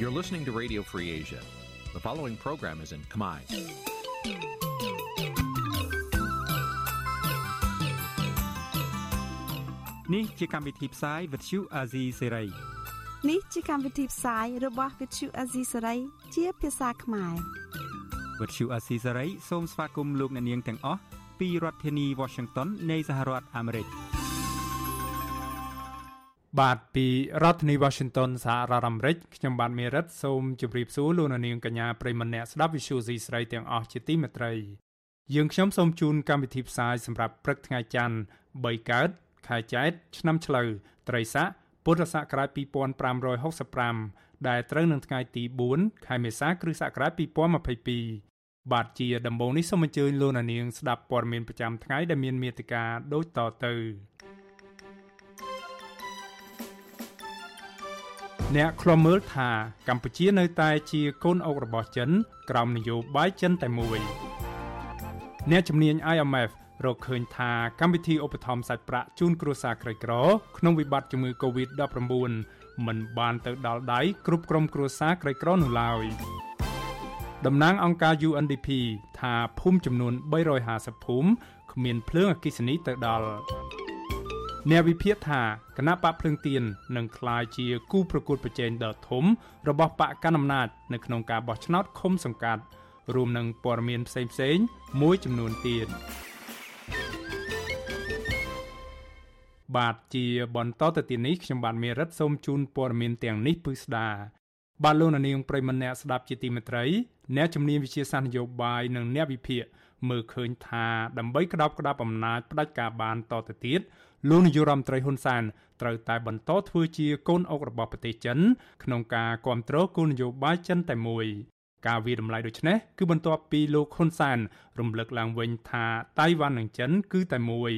You're listening to Radio Free Asia. The following program is in Khmer. Nǐ chi càm bi tiệp xáy vệt chiu a zì sê ray នេះជាកម្មវិធីផ្សាយរបស់ Vithu Azisari ជាភាសាខ្មែរ វិទ្យុអាស៊ីសេរីសូមស្វាគមន៍លោកអ្នកនាងទាំងអស់ពីរដ្ឋធានី Washington នៃសហរដ្ឋអាមេរិក បាទពីរដ្ឋធានី Washington សហរដ្ឋអាមេរិកខ្ញុំបាទមេរិតសូមជម្រាបសួរលោកអ្នកនាងកញ្ញាប្រិយមិត្តអ្នកស្ដាប់ Vithu Azisari ស្រីទាំងអស់ជាទីមេត្រីយើងខ្ញុំសូមជូនកម្មវិធីផ្សាយសម្រាប់ព្រឹកថ្ងៃច័ន្ទ3កើតខែចែកឆ្នាំឆ្លូវត្រីស័កពុទ្ធសករាជ2565ដែលត្រូវនឹងថ្ងៃទី4ខែមេសាគ្រិស្តសករាជ2022បាទជាដំបូងនេះសូមអញ្ជើញលោកនាងស្ដាប់ព័ត៌មានប្រចាំថ្ងៃដែលមានមេត្តាដូចតទៅ អ្នកខ្លំមើលថាកម្ពុជានៅតែជាកូនអុករបស់ចិន ក្រោមនយោបាយចិនតែមួយអ្នកជំនាញ IMF រកឃើញថាកម្មវិធីឧបត្ថម្ភសាច់ប្រាក់ជូនគ្រួសារក្រីក្រ ក្នុងវិបត្តិជំងឺ Covid-19 មិនបានទៅដល់ដៃគ្រប់ក្រុមគ្រួសារក្រីក្រនោះឡើយតំណាងអង្គការ UNDP ថាភូមិចំនួន350ភូមិគ្មានភ្លើងអគ្គិសនីទៅដល់ អ្នកវិភាគថាគណៈបកភ្លើងទៀននឹងក្លាយជាគូប្រកួតប្រជែងដ៏ធំ របស់បកកណ្ដាលអំណាចនៅក្នុងការបោះឆ្នោតឃុំសង្កាត់រួមនឹងព័ត៌មានផ្សេងៗមួយចំនួនទៀតបាទជាបន្តទៅទីនេះខ្ញុំបាទមេរិតសូមជូនព័ត៌មានទាំងនេះពឺស្ដាបាទលោកនាងប្រិមម្នាក់ស្ដាប់ជាទីមេត្រីអ្នកជំនាញវិជាសាស្ត្រនយោបាយនិងអ្នកវិភាគមើលឃើញថាដើម្បីក្តោបក្តាប់អំណាចផ្ដាច់ការបានតទៅទៀត លោកនាយរដ្ឋមន្ត្រីហ៊ុនសែនត្រូវតែបន្តធ្វើជាកូនអុករបស់ប្រទេសចិន ក្នុងការគ្រប់គ្រងគោលនយោបាយចិនតែមួយការវិរំលាយដូចនេះគឺបន្ទាប់ពីលោកហ៊ុនសែនរំលឹកឡើងវិញថាតៃវ៉ាន់និងចិនគឺតែមួយ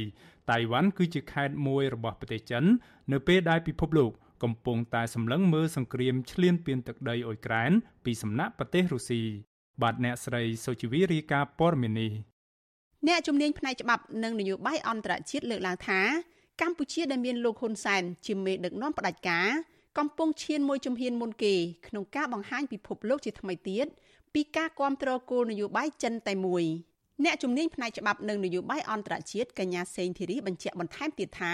តៃវ៉ាន់គឺជាខេត្តមួយរបស់ប្រទេសចិន នៅពេលដែលពិភពលោកកំពុងតែសម្លឹងមើលសង្គ្រាមឈ្លានពានទឹកដីអ៊ុយក្រែនពីសំណាក់ប្រទេសរុស្ស៊ីបាទអ្នកស្រីសុជីវីរាយការណ៍ព័ត៌មាននេះអ្នកជំនាញផ្នែកច្បាប់និងនយោបាយអន្តរជាតិលើកឡើងថា កម្ពុជាដែលមានលោកហ៊ុនសែនជាមេដឹកនាំផ្ដាច់ការកំពុងឈានមួយជំហានមុនគេក្នុងការបង្ហាញពិភពលោកជាថ្មីទៀតពីការគ្រប់គ្រងគោលនយោបាយចិនតែមួយអ្នកជំនាញផ្នែកច្បាប់និងនយោបាយអន្តរជាតិកញ្ញាសេងធីរីបញ្ជាក់បន្ថែមទៀតថា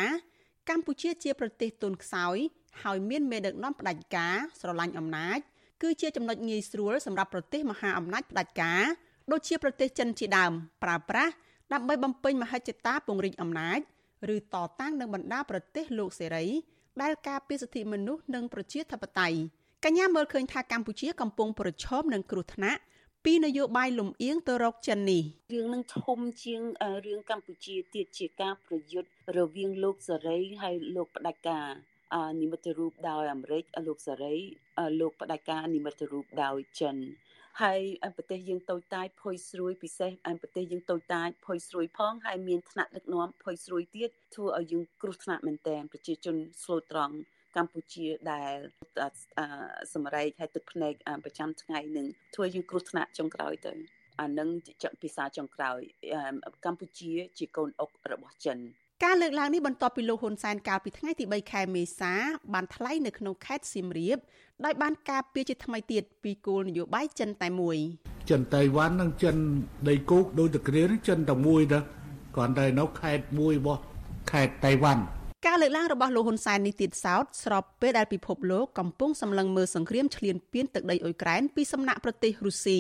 កម្ពុជាជាប្រទេសទុនខ្សោយហើយមានមេដឹកនាំផ្ដាច់ការស្រឡាញ់អំណាចគឺជាចំណុចងាយស្រួលសម្រាប់ប្រទេសមហាអំណាចផ្ដាច់ការដូចជាប្រទេសចិនជាដើមប្រើប្រាស់ដើម្បីបំពេញមហិច្ឆតាពង្រីកអំណាច ឬតតាំងនឹងបណ្ដាប្រទេសលោកសេរីដែលការពារសិទ្ធិមនុស្សនិងប្រជាធិបតេយ្យកញ្ញាមើលឃើញថាកម្ពុជាកំពុងប្រឈមនឹងគ្រោះថ្នាក់ពីនយោបាយលំអៀងទៅរកចិននេះរឿងនឹងធំជាងរឿងកម្ពុជាទៀតជាការប្រយុទ្ធរវាងលោកសេរីហើយលោកផ្ដាច់ការនិមិត្តរូបដោយអាមេរិកលោកសេរីលោកផ្ដាច់ការនិមិត្តរូបដោយចិន ហើយប្រទេសយើងតូចតាចភុយស្រួយពិសេសប្រទេសយើងតូចតាចភុយស្រួយផងហើយមានថ្នាក់ដឹកនាំភុយស្រួយទៀតធ្វើឲ្យយើងគ្រោះថ្នាក់មែនទែនប្រជាជនស្លូតត្រង់កម្ពុជាដែលសម្រែកឲ្យទឹកភ្នែកប្រចាំថ្ងៃនឹងធ្វើយើងគ្រោះថ្នាក់ចុងក្រោយទៅអានឹងភាសាចុងក្រោយកម្ពុជាជាកូនអុករបស់ចិន ការលើកឡើងនេះបន្ទាប់ពីលោកហ៊ុនសែនកាលពីថ្ងៃទី3ខែមេសាបានថ្លែងនៅក្នុងខេត្តសៀមរាបដោយបានការពារជាថ្មីទៀតពីគោលនយោបាយចិនតែមួយចិនតៃវ៉ាន់និងចិនដីគោកដោយតែគ្រាចិនតែមួយទៅគ្រាន់តែនៅខេត្តមួយរបស់ខេត្តតៃវ៉ាន់ការលើកឡើងរបស់លោកហ៊ុនសែននេះទៀតសោតស្របពេលដែលពិភពលោកកំពុងសម្លឹងមើលសង្គ្រាមឈ្លានពានទឹកដីអ៊ុយក្រែនពីសំណាក់ប្រទេសរុស្ស៊ី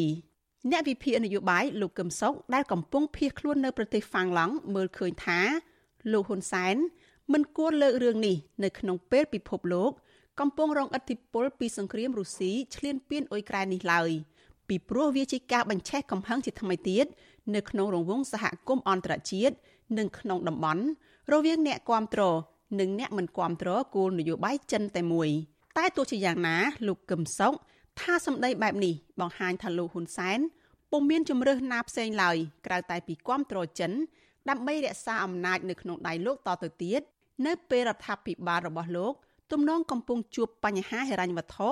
អ្នកវិភាគនយោបាយលោកកឹមសុខដែលកំពុងភៀសខ្លួននៅប្រទេសហ្វាំងឡង់មើលឃើញថា លោកហ៊ុនសែនមិនគួរលើករឿងនេះនៅក្នុងពេលពិភពលោកកំពុងរងឥទ្ធិពលពីសង្គ្រាមរុស្ស៊ីឈ្លានពានអ៊ុយក្រែននេះឡើយពីព្រោះវាជាការបញ្ឆេះកំហឹងជាថ្មីទៀតនៅក្នុងរង្វង់សហគមន៍អន្តរជាតិនិងក្នុងតំបន់រវាងអ្នកគាំទ្រនិងអ្នកមិនគាំទ្រគោលនយោបាយចិនតែមួយតែទោះជាយ៉ាងណាលោកកឹមសុខថាសម្ដីបែបនេះបង្ហាញថាលោកហ៊ុនសែនពុំមានជំរើសណាផ្សេងឡើយក្រៅតែពីគាំទ្រចិន ដើម្បីរក្សាអំណាចនៅក្នុងដៃលោកតទៅទៀតនៅពេលរដ្ឋាភិបាលរបស់លោកទំនងកំពុងជួបបញ្ហាហិរញ្ញវត្ថុ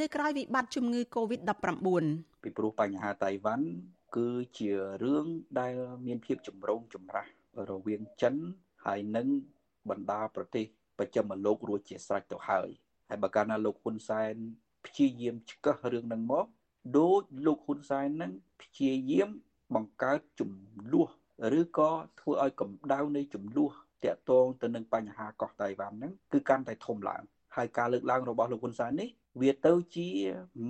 នៅក្រៅវិបត្តិជំងឺ Covid-19 ពីព្រោះបញ្ហាតៃវ៉ាន់គឺជារឿងដែលមានភាពចម្រូងចម្រាសរវាងចិនហើយនិងបណ្ដាប្រទេសប្រចាំលោករួចជាស្រេចទៅហើយហើយបើកាលណាលោកហ៊ុនសែនព្យាយាមឆ្កឹះរឿងហ្នឹងមកដោយលោកហ៊ុនសែនហ្នឹងព្យាយាមបង្កើតចំនួន ឬក៏ធ្វើឲ្យកម្ដៅនៃចំនួនតាក់ទងទៅនឹងបញ្ហាកោះតៃវ៉ាន់ហ្នឹងគឺកាន់តែធំឡើងហើយការលើកឡើងរបស់លោកហ៊ុនសែននេះវាទៅជា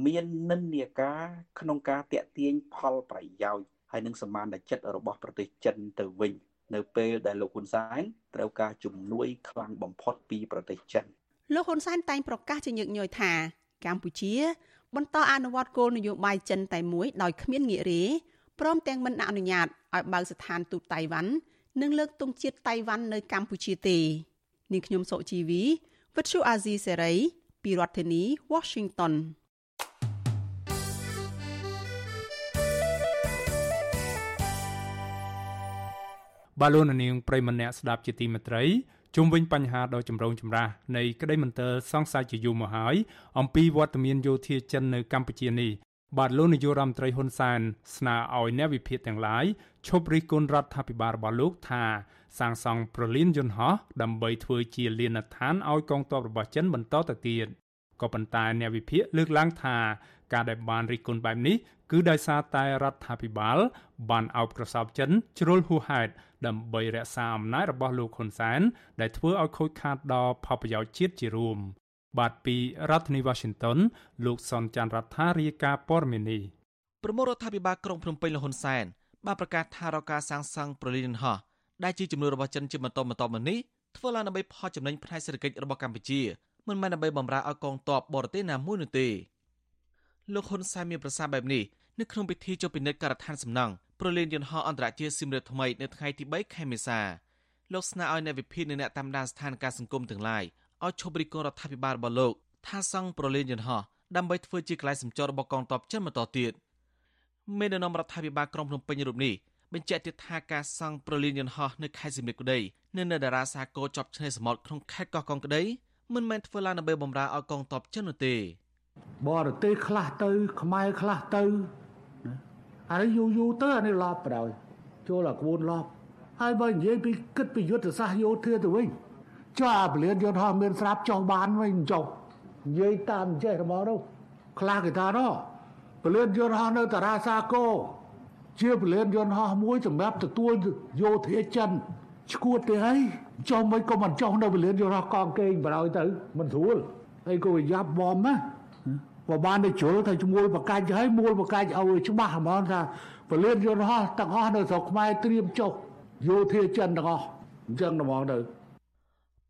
មាននិន្នាការក្នុងការតាក់ទាញផលប្រយោជន៍ហើយនឹងសមានចិត្តរបស់ប្រទេសចិនទៅវិញ នៅពេលដែលលោកហ៊ុនសែនត្រូវការជំនួយខ្លាំងបំផុតពីប្រទេសចិនលោកហ៊ុនសែនតែងប្រកាសជាញឹកញយថាកម្ពុជា បន្តអនុវត្តគោលនយោបាយចិនតែមួយដោយគ្មានងាករេព្រមទាំងមិនអនុញ្ញាត ឲ្យបើកស្ថានទូតតៃវ៉ាន់និងលើកទង់ជាតិតៃវ៉ាន់នៅកម្ពុជាទេនាងខ្ញុំសុជីវីវិទ្យុអាស៊ីសេរីពីរដ្ឋធានី Washington បាឡូននាងប្រិមម្នាក់ស្ដាប់ជាទីមេត្រីជុំវិញបញ្ហាដ៏ចម្រូងចម្រាសនៃក្តីមន្ទិលសង្ស័យជាយូរមកហើយអំពីវត្តមានយោធាចិននៅកម្ពុជានេះ បាទលោកនាយករដ្ឋមន្ត្រីហ៊ុនសែនស្នើឲ្យអ្នកវិភាគទាំងឡាយឈប់រិះគន់រដ្ឋាភិបាលរបស់លោកថាសាងសង់ប្រលានយន្តហោះដើម្បីធ្វើជាលានដ្ឋានឲ្យកងទ័ពរបស់ចិនបន្តទៅទៀតក៏ប៉ុន្តែអ្នកវិភាគលើកឡើងថាការដែលបានរិះគន់បែបនេះគឺដោយសារតែរដ្ឋាភិបាល បានអោបក្រសោបចិនជ្រុលហួសហេតុដើម្បីរក្សាអំណាចរបស់លោកហ៊ុនសែនដែលធ្វើឲ្យខូចខាតដល់ផលប្រយោជន៍ជាតិជារួម បាទពីរដ្ឋធានី Washington លោកសនចាន់រដ្ឋារាយការណ៍ព័ត៌មាននេះប្រមុខរដ្ឋាភិបាលក្រុងភ្នំពេញលហ៊ុនសែនបានប្រកាសថារកការសាងសង់ប្រលានហោះដែលជាចំនួនរបស់ចិនជាបន្តបន្តមកនេះធ្វើឡើងដើម្បីផលចំណេញផ្នែកសេដ្ឋកិច្ចរបស់កម្ពុជាមិនមែនដើម្បីបំរើឲ្យកងទ័ពបរទេសណាមួយនោះទេលោកហ៊ុនសែនមានប្រសាសន៍បែបនេះនៅក្នុងពិធីចុះពិនិត្យការដ្ឋានសំណង់ប្រលានយន្តហោះអន្តរជាតិស៊ីមរៀបថ្មីនៅថ្ងៃទី3ខែមេសាលោកស្នើឲ្យអ្នកវិភាគនិងអ្នកតាមដានស្ថានភាពសង្គមទាំងឡាយ ឲ្យឈប់រិះគន់រដ្ឋាភិបាលរបស់លោកថាសង់ប្រលានយន្តហោះដើម្បីធ្វើជាកន្លែងសម្ចររបស់កងទ័ពចិនបន្តទៀតមេដឹកនាំរដ្ឋាភិបាលក្រុងភ្នំពេញរូបនេះបញ្ជាក់ទៀតថាការសង់ប្រលានយន្តហោះនៅខេត្តសៀមរាបក្តីនិងនៅតារាសាគរជាប់ឆ្នេរសមុទ្រក្នុងខេត្តកោះកុងក្តីមិនមែនធ្វើឡើងដើម្បីបម្រើឲ្យកងទ័ពចិននោះទេបរទេសខ្លះទៅខ្មែរខ្លះទៅអានេះយូរយូរទៅអានេះឡប់បណ្ដោយចូលអាក្បួនឡប់ហើយបើនិយាយពីគិតពីយុទ្ធសាស្ត្រយោធាទៅវិញ ចុះអាពលានយន្តហោះមានស្រាប់ចុះបានវិញចុះនិយាយតាមចេះរបស់នោះខ្លះគេថានោះពលានយន្តហោះនៅតារាសាគរជាពលានយន្តហោះមួយសម្រាប់ទទួលយោធាចិនឈួតទេហើយចុះមិនក៏មិនចុះនៅពលានយន្តហោះកងកេងបណ្ដោយទៅមិនស្រួលហើយក៏យ៉ាប់បំណាបើបានទៅជ្រុលថាឈ្មោះបកាច់ហើយមូលបកាច់ឲ្យច្បាស់ហ្មងថាពលានយន្តហោះទាំងអស់នៅស្រុកខ្មែរត្រៀមចុះយោធាចិនទាំងអស់អញ្ចឹងហ្មងទៅ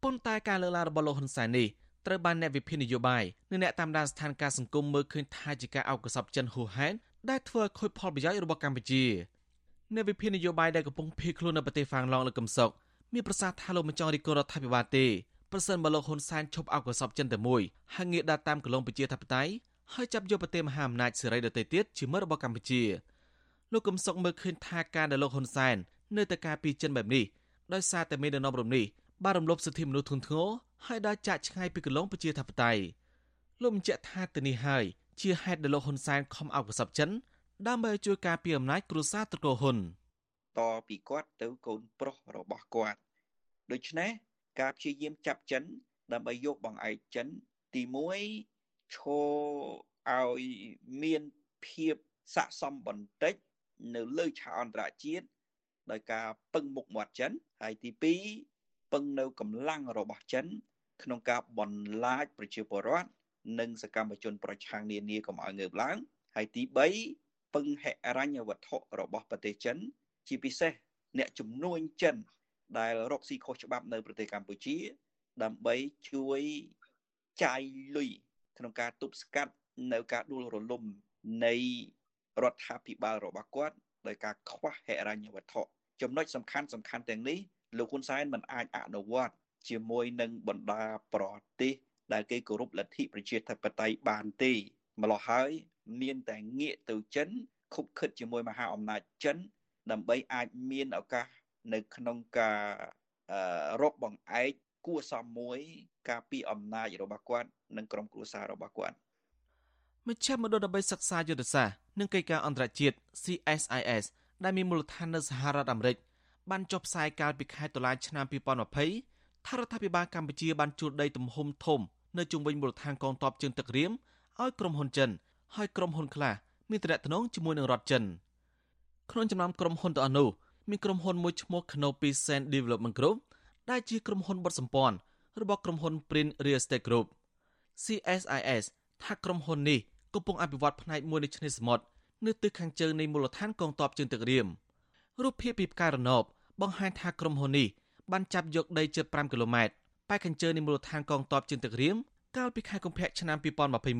ប៉ុន្តែការលើកឡើងរបស់លោកហ៊ុនសែននេះត្រូវបានអ្នកវិភាគនយោបាយនិងអ្នកតាមដានស្ថានភាពសង្គមមើលឃើញថាជាការអោបកសបចិនហួហេតុដែលធ្វើឲ្យខូចផលប្រយោជន៍របស់កម្ពុជាអ្នកវិភាគនយោបាយដែលកំពុងភៀសខ្លួននៅប្រទេសហ្វាំងឡង់លើកំសុកមានប្រសាសន៍ថាលោកមិនចង់រីករដ្ឋាភិបាលទេប្រសិនបើលោកហ៊ុនសែនឈប់អោបកសបចិនតែមួយហើយងាកដើរតាមកលងប្រជាធិបតេយ្យហើយចាប់យកប្រទេសមហាអំណាចសេរីដទៃទៀតជាមិត្តរបស់កម្ពុជាលោកកំសុកមើលឃើញថាការដែលលោកហ៊ុនសែននៅតែការពីចិនបែបនេះដោយសារតែមានដំណំរំនេះ បានរំលោភសិទ្ធិមនុស្សធ្ងន់ធ្ងរហើយដើរចាក់ឆ្ងាយពីកន្លងប្រជាធិបតេយ្យលោកបញ្ជាក់ថាទៅនេះហើយជាហេតុដែលលោកហ៊ុនសែនខំអោបកសបចិនដើម្បីឲ្យជួយការពារអំណាចគ្រួសារត្រកូលហ៊ុនតពីគាត់ទៅកូនប្រុសរបស់គាត់ដូច្នេះការព្យាយាមចាប់ចិន ដើម្បីយកបង្អែកចិន ទី1ឈរឲ្យមានភាពស័កសមបន្តិច នៅលើឆាកអន្តរជាតិដោយការពឹងមុខមាត់ចិនហើយទី2ពឹ ងនៅកម្លាំងរបស់ចិន ក្នុងការបន្លាចប្រជាពលរដ្ឋនិងសកម្មជនប្រឆាំងនានាកុំឲ្យងើបឡើងហើយទី3ពឹងហិរញ្ញវត្ថុរបស់ប្រទេសចិន ជាពិសេសអ្នកជំនួញចិន ដែលរកស៊ីខុសច្បាប់នៅប្រទេសកម្ពុជា ដើម្បីជួយចាយលុយក្នុងការទប់ស្កាត់នៅការដួលរលំនៃរដ្ឋាភិបាលរបស់គាត់ដោយការខ្វះហិរញ្ញវត្ថុចំណុចសំខាន់សំខាន់ទាំងនេះ លោកហ៊ុនសែនមិនអាចអនុវត្តជាមួយនឹងបណ្ដាប្រទេសដែលគេគោរពលទ្ធិប្រជាធិបតេយ្យបានទេម្ល៉េះហើយមានតែងាកទៅចិនខុបខិតជាមួយមហាអំណាចចិន ដើម្បីអាចមានឱកាសនៅក្នុងការរកបង្អែកគួសមមួយការពីអំណាចរបស់គាត់និងក្រុមគ្រួសាររបស់គាត់មជ្ឈមណ្ឌលដើម្បីសិក្សាយុទ្ធសាស្ត្រនិងកិច្ចការអន្តរជាតិ CSIS ដែលមានមូលដ្ឋាននៅសហរដ្ឋអាមេរិក បានចុះផ្សាយកាលពីខែតុលាឆ្នាំ2020ថារដ្ឋាភិបាលកម្ពុជាបានជួលដីទំហំធំនៅជុំវិញមូលដ្ឋានកងទ័ពជើងទឹករៀមឲ្យក្រុមហ៊ុនចិនហើយក្រុមហ៊ុនខ្លះមានទំនាក់ទំនងជាមួយនឹងរដ្ឋចិនក្នុងចំណោមក្រុមហ៊ុនទាំងអស់នោះមានក្រុមហ៊ុនមួយឈ្មោះ Canopy Sand Development Group ដែលជាក្រុមហ៊ុនបត់សម្ព័ន្ធរបស់ក្រុមហ៊ុន Prin Real Estate Group CSIS ថាក្រុមហ៊ុននេះកំពុងអភិវឌ្ឍផ្នែកមួយនៃឆ្នេរសមុទ្រនៅទិសខាងជើងនៃមូលដ្ឋានកងទ័ពជើងទឹករៀមរូបភាពពីផ្កាយរណប បង្ហាញថាក្រុមហ៊ុននេះបានចាប់យកដីជិត5គីឡូម៉ែត្រប៉ែកខាងជើងនៃមូលដ្ឋានកងទ័ពជើងទឹករៀមកាលពីខែកុម្ភៈឆ្នាំ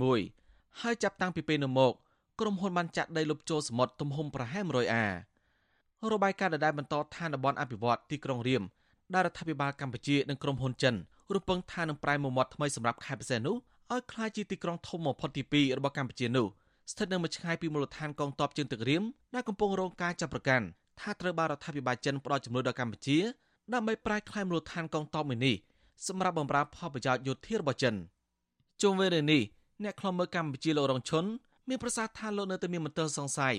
2021ហើយចាប់តាំងពីពេលនោះមកក្រុមហ៊ុនបានចាក់ដីលុបចូលសមុទ្រទំហំប្រហែល100អារបាយការណ៍ដដែលបន្តថាតំបន់អភិវឌ្ឍទីក្រុងរៀមដែលរដ្ឋាភិបាលកម្ពុជានិងក្រុមហ៊ុនចិនរំពឹងថានឹងប្រែមុំមាត់ថ្មីសម្រាប់ខេត្តពិសេសនោះឲ្យក្លាយជាទីក្រុងធំបំផុតទី2របស់កម្ពុជានោះស្ថិតនៅមួយឆ្ងាយពីមូលដ្ឋានកងទ័ពជើងទឹករៀមដែលកំពុងរងការចាប់ប្រកាន់ ថាត្រូវបានរដ្ឋាភិបាលចិនផ្ដល់ជំនួយដល់កម្ពុជាដើម្បីប្រែក្លាយមូលដ្ឋានកងទ័ពមួយនេះសម្រាប់បម្រើផលប្រយោជន៍យោធារបស់ចិនជុំវិញរឿងនេះអ្នកខ្លំមើលកម្ពុជាលោករងឈុនមានប្រសាសន៍ថាលោកនៅតែមានមន្ទិលសង្ស័យ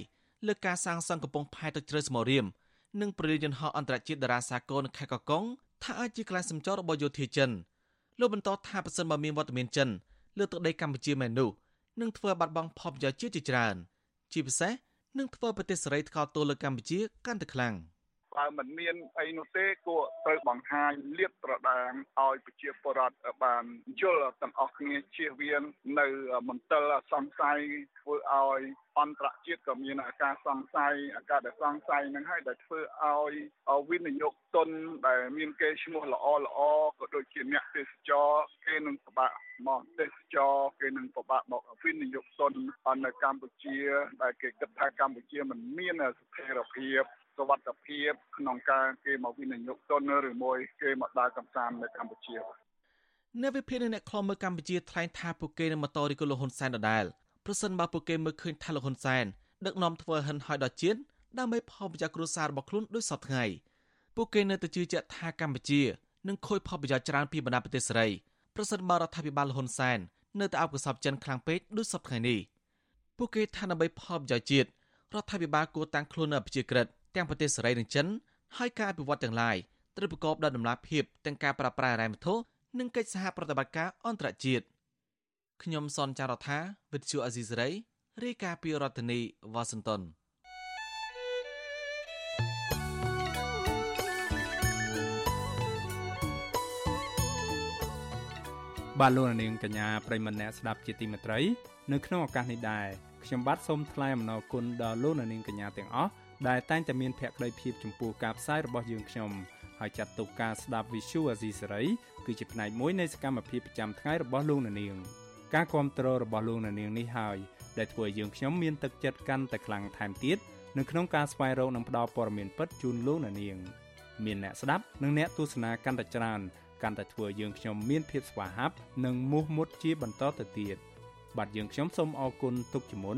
លើការសាងសង់កំពង់ផែទឹកជ្រៅស្មោរៀមនិងប្រលានយន្តហោះអន្តរជាតិតារាសាគរនៅខេត្តកកុងថាអាចជាកន្លែងសម្ចររបស់យោធាចិនលោកបន្តថាប្រសិនបើមានវត្តមានចិនលើទឹកដីកម្ពុជាមែននោះនឹងធ្វើបាត់បង់ផលប្រយោជន៍ជាច្រើនជាពិសេស នឹងធ្វើប្រទេសសេរីថ្កោលទោសលើកម្ពុជាកាន់តែខ្លាំង។ បើមិនមានអីនោះទេគួរត្រូវបង្ហាញលៀបត្រដាងឲ្យប្រជាពលរដ្ឋបានយល់ទាំងអស់គ្នាជៀសវាងនៅមន្ទិលសង្ស័យធ្វើឲ្យអន្តរជាតិក៏មានអាការសង្ស័យអាការដែលសង្ស័យនឹងហើយដែលធ្វើឲ្យវិនិយោគទុនដែលមានគេឈ្មោះល្អល្អក៏ដូចជាអ្នកទេសចរគេនឹងពិបាកមកទេសចរគេនឹងពិបាកមកវិនិយោគទុននៅកម្ពុជាដែលគេគិតថាកម្ពុជាមិនមានស្ថិរភាព សវត្ថភាពក្នុងការគេមកវិនិយោគទុនឬមួយគេមកដើរកំសាន្តនៅកម្ពុជានៅវិភាគអ្នកខ្លំមើលកម្ពុជាថ្លែងថាពួកគេនឹងបន្តរីកលហ៊ុនសែនដដែលប្រសិនបើពួកគេមើលឃើញថាលហ៊ុនសែនដឹកនាំធ្វើហិនហោយដល់ជាតិដើម្បីផលប្រយោជន៍គ្រួសាររបស់ខ្លួនដោយសពថ្ងៃពួកគេនៅតែជឿជាក់ថាកម្ពុជានឹងខូចផលប្រយោជន៍ច្រើនពីបណ្ដាប្រទេសសេរីប្រសិនបើរដ្ឋាភិបាលលហ៊ុនសែននៅតែអបកសបចិនខ្លាំងពេកដូចសពថ្ងៃនេះពួកគេថាដើម្បីផលប្រយោជន៍ជាតិរដ្ឋាភិបាលគួរតាំងខ្លួននៅប្រជាក្រិត ទាំងប្រទេសសេរីនិងចិនហើយការអភិវឌ្ឍទាំងឡាយត្រូវប្រកបដោយតម្លាភាពទាំងការប្រាស្រ័យរ៉ែវត្ថុនិងកិច្ចសហប្រតិបត្តិការអន្តរជាតិខ្ញុំសនចាររថាវិទ្យុអាស៊ីសេរីរាយការណ៍ពីរដ្ឋធានីវ៉ាស៊ីនតោនបាទលោកនាងកញ្ញាប្រិមម្នាក់ស្ដាប់ជាទីមេត្រី នៅក្នុងឱកាសនេះដែរខ្ញុំបាទសូមថ្លែងអំណរគុណដល់លោកនាងកញ្ញាទាំងអស់ ដែលតែងតែមានភក្ដីភាពចំពោះការផ្សាយរបស់យើងខ្ញុំហើយចាត់ទុកការស្ដាប់ Visual Asia សេរីគឺជាផ្នែកមួយនៃសកម្មភាពប្រចាំថ្ងៃរបស់លោកអ្នកនាងការគ្រប់គ្រងរបស់លោកអ្នកនាងនេះហើយដែលធ្វើឲ្យយើងខ្ញុំមានទឹកចិត្តកាន់តែខ្លាំងថែមទៀតនៅក្នុងការស្វែងរកនិងផ្តល់ព័ត៌មានពិតជូនលោកអ្នកនាងមានអ្នកស្ដាប់និងអ្នកទស្សនាកាន់តែច្រើនកាន់តែធ្វើឲ្យយើងខ្ញុំមានភាពស្វាហាប់និងមោះមុតជាបន្តទៅទៀតបាទយើងខ្ញុំសូមអរគុណទុកជាមុន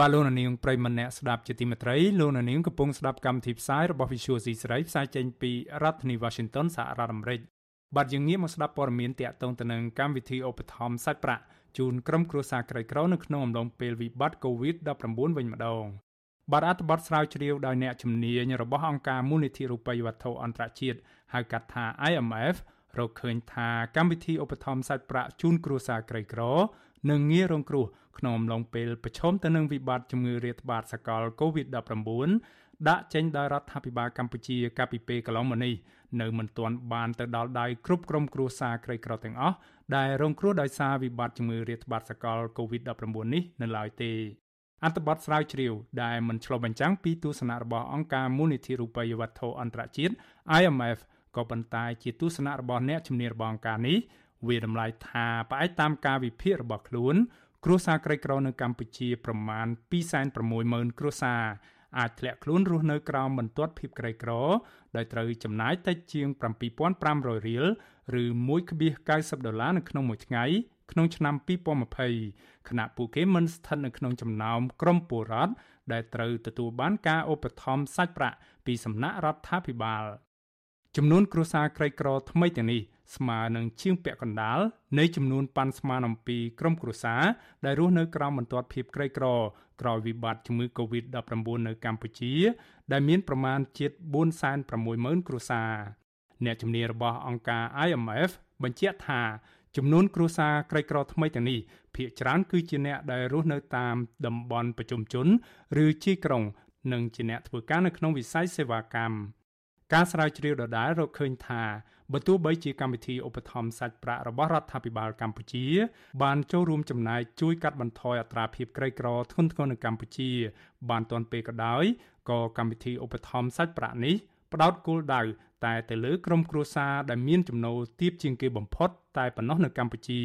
បាទលោកនាងប្រិមម្នាក់ស្ដាប់ជាទីមេត្រីលោកនាងកំពុងស្ដាប់កម្មវិធីផ្សាយរបស់ Visual C ស្រីផ្សាយចេញពីរដ្ឋធានី Washington សហរដ្ឋអាមេរិកបាទយើងងាកមកស្ដាប់ព័ត៌មានតាក់ទងទៅនឹងកម្មវិធីឧបត្ថម្ភសាច់ប្រាក់ជូនក្រុមគ្រួសារក្រីក្រនៅក្នុងអំឡុងពេលវិបត្តិ COVID-19 វិញម្ដងបាទអត្ថបទស្រាវជ្រាវដោយអ្នកជំនាញរបស់អង្គការមូលនិធិរូបិយវត្ថុអន្តរជាតិហៅកាត់ថា IMF រកឃើញថាកម្មវិធីឧបត្ថម្ភសាច់ប្រាក់ជូនគ្រួសារក្រីក្រនិងងាយរងគ្រោះ ក្នុងអំឡុងពេលប្រឈមទៅនឹងវិបត្តិជំងឺរាតត្បាតសកល COVID-19 ដាក់ចេញដោយរដ្ឋាភិបាលកម្ពុជាកាលពីពេលកន្លងមកនេះនៅមិនទាន់បានទៅដល់ដៃគ្រប់ក្រុមគ្រួសារក្រីក្រទាំងអស់ដែលរងគ្រោះដោយសារវិបត្តិជំងឺរាតត្បាតសកល COVID-19 នេះនៅឡើយទេអត្ថបទស្រាវជ្រាវដែលមិនឆ្លុះបញ្ចាំងពីទស្សនៈរបស់អង្គការមូលនិធិរូបិយវត្ថុអន្តរជាតិ IMF ក៏ប៉ុន្តែជាទស្សនៈរបស់អ្នកជំនាញរបស់អង្គការនេះវាតម្លៃថាផ្អែកតាមការវិភាគរបស់ខ្លួន គ្រួសារក្រីក្រនៅកម្ពុជាប្រមាណ260,000គ្រួសារអាចធ្លាក់ខ្លួនរស់នៅក្រោមបន្ទាត់ភាពក្រីក្រដោយត្រូវចំណាយតិចជាង7500រៀលឬ1.90ដុល្លារនៅក្នុងមួយថ្ងៃក្នុងឆ្នាំ2020ខណៈពួកគេមិនស្ថិតនៅក្នុងចំណោមក្រុមពលរដ្ឋដែលត្រូវទទួលបានការឧបត្ថម្ភសាច់ប្រាក់ពីសំណាក់រដ្ឋាភិបាល ចំនួនគ្រួសារក្រីក្រថ្មីទាំងនេះស្មើនឹងជាងពាក់កណ្ដាលនៃចំនួនប៉ាន់ស្មានអំពីក្រុមគ្រួសារដែលរស់នៅក្រោមបន្ទាត់ភាពក្រីក្រក្រោយវិបត្តិជំងឺ Covid-19 នៅកម្ពុជា ដែលមានប្រមាណជិត460,000គ្រួសារអ្នកជំនាញរបស់អង្គការ IMF បញ្ជាក់ថាចំនួនគ្រួសារក្រីក្រថ្មីទាំងនេះភាគច្រើនគឺជាអ្នកដែលរស់នៅតាមតំបន់ប្រជុំជន ឬជាយក្រុងនិងជាអ្នកធ្វើការនៅក្នុងវិស័យសេវាកម្ម ការស្រាវជ្រាវដដែលរកឃើញថាបើទោះបីជាកម្មវិធីឧបត្ថម្ភសាច់ប្រាក់របស់រដ្ឋាភិបាលកម្ពុជា បានចូលរួមចំណែកជួយកាត់បន្ថយអត្រាភាពក្រីក្រធ្ងន់ធ្ងរនៅកម្ពុជា បានទាន់ពេលក៏ដោយក៏កម្មវិធីឧបត្ថម្ភសាច់ប្រាក់នេះផ្ដោតគោលដៅតែទៅលើក្រុមគ្រួសារដែលមានចំណូលទាបជាងគេបំផុតតែប៉ុណ្ណោះនៅកម្ពុជា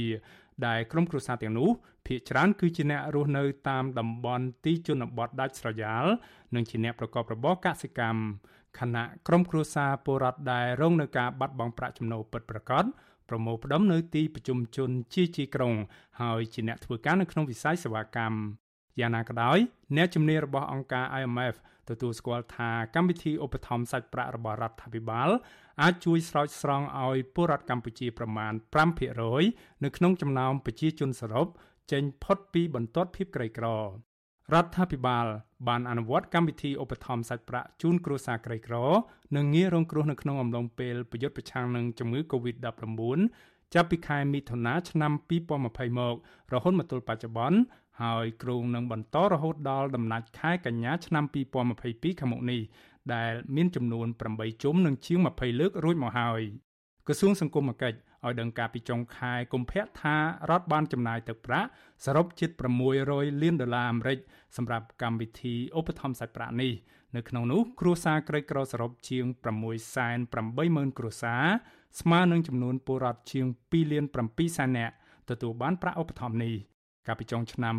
ដែលក្រុមគ្រួសារទាំងនោះភាគច្រើនគឺជាអ្នករស់នៅតាមតំបន់ទីជនបទដាច់ស្រយាលនិងជាអ្នកប្រកបរបរកសិកម្ម ខណៈក្រុមគ្រួសារពលរដ្ឋដែលរងនឹងការបាត់បង់ប្រាក់ចំណូលពិតប្រាកដប្រមូលផ្ដុំនៅទីប្រជុំជនជាជាក្រុងហើយជាអ្នកធ្វើការនៅក្នុងវិស័យសេវាកម្មយ៉ាងណាក៏ដោយអ្នកជំនាញរបស់អង្គការ IMF ទទួលស្គាល់ថាកម្មវិធីឧបត្ថម្ភសាច់ប្រាក់របស់រដ្ឋាភិបាលអាចជួយស្រោចស្រង់ឲ្យពលរដ្ឋកម្ពុជាប្រមាណ5%នៅក្នុងចំណោមប្រជាជនសរុបចេញផុតពីបន្ទាត់ភាពក្រីក្រ រដ្ឋាភិបាលបានអនុវត្តកម្មវិធីឧបត្ថម្ភសាច់ប្រាក់ជូនគ្រួសារក្រីក្រ និងងាយរងគ្រោះនៅក្នុងអំឡុងពេលប្រយុទ្ធប្រឆាំងនឹងជំងឺ Covid-19 ចាប់ពីខែមិថុនាឆ្នាំ2020មករហូតមកទល់បច្ចុប្បន្នហើយគ្រោងនឹងបន្តរហូតដល់ដំណាច់ខែកញ្ញាឆ្នាំ2022ខាងមុខនេះដែលមានចំនួន8ជុំនិងជាង20លើករួចមកហើយក្រសួងសង្គមគិច្ច ឲ្យដឹងការពីចុងខែកុម្ភៈថារដ្ឋបានចំណាយទឹកប្រាក់សរុបជិត600លានដុល្លារអាមេរិកសម្រាប់កម្មវិធីឧបត្ថម្ភសាច់ប្រាក់នេះនៅក្នុងនោះគ្រួសារក្រីក្រសរុបជាង680,000គ្រួសារស្មើនឹងចំនួនពលរដ្ឋជាង2លាន7សែននាក់ទទួលបានប្រាក់ឧបត្ថម្ភនេះកាលពីចុងឆ្នាំ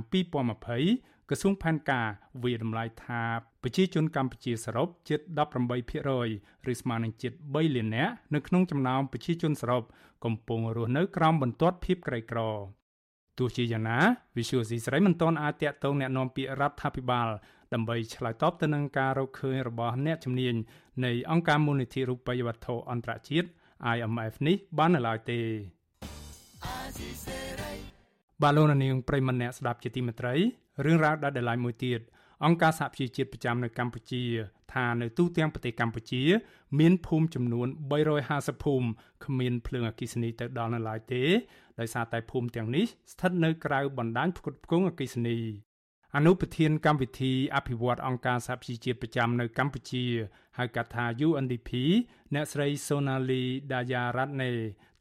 2020ក្រសួងផែនការវាតម្លៃថា ប្រជាជនកម្ពុជាសរុបជិត18%ឬស្មើនឹងជិត3លាននាក់នៅក្នុងចំណោមប្រជាជនសរុបកំពុងរស់នៅក្រោមបន្ទាត់ភាពក្រីក្រទោះជាយ៉ាងណា Visual C ស្រីមិនទាន់អាចតាក់ទងแนะនាំពាក្យរដ្ឋាភិបាលដើម្បីឆ្លើយតបទៅនឹងការរកឃើញរបស់អ្នកជំនាញនៃអង្គការមូលនិធិរូបិយវត្ថុអន្តរជាតិ IMF នេះបាននៅឡើយទេបាទលោកនាងប្រិមម្នាក់ស្ដាប់ជាទីមេត្រីរឿងរ៉ាវដែលដライមួយទៀត អង្គការសហប្រជាជាតិប្រចាំនៅកម្ពុជាថានៅទូទាំងប្រទេសកម្ពុជា មានភូមិចំនួន350ភូមិគ្មានភ្លើងអគ្គិសនីទៅដល់នៅឡើយទេដោយសារតែភូមិទាំងនេះស្ថិតនៅក្រៅបណ្ដាញផ្គត់ផ្គង់អគ្គិសនីអនុប្រធានកម្មវិធីអភិវឌ្ឍអង្គការសហប្រជាជាតិប្រចាំនៅកម្ពុជាហៅកាត់ថា UNDP អ្នកស្រី Sonali Dayaratne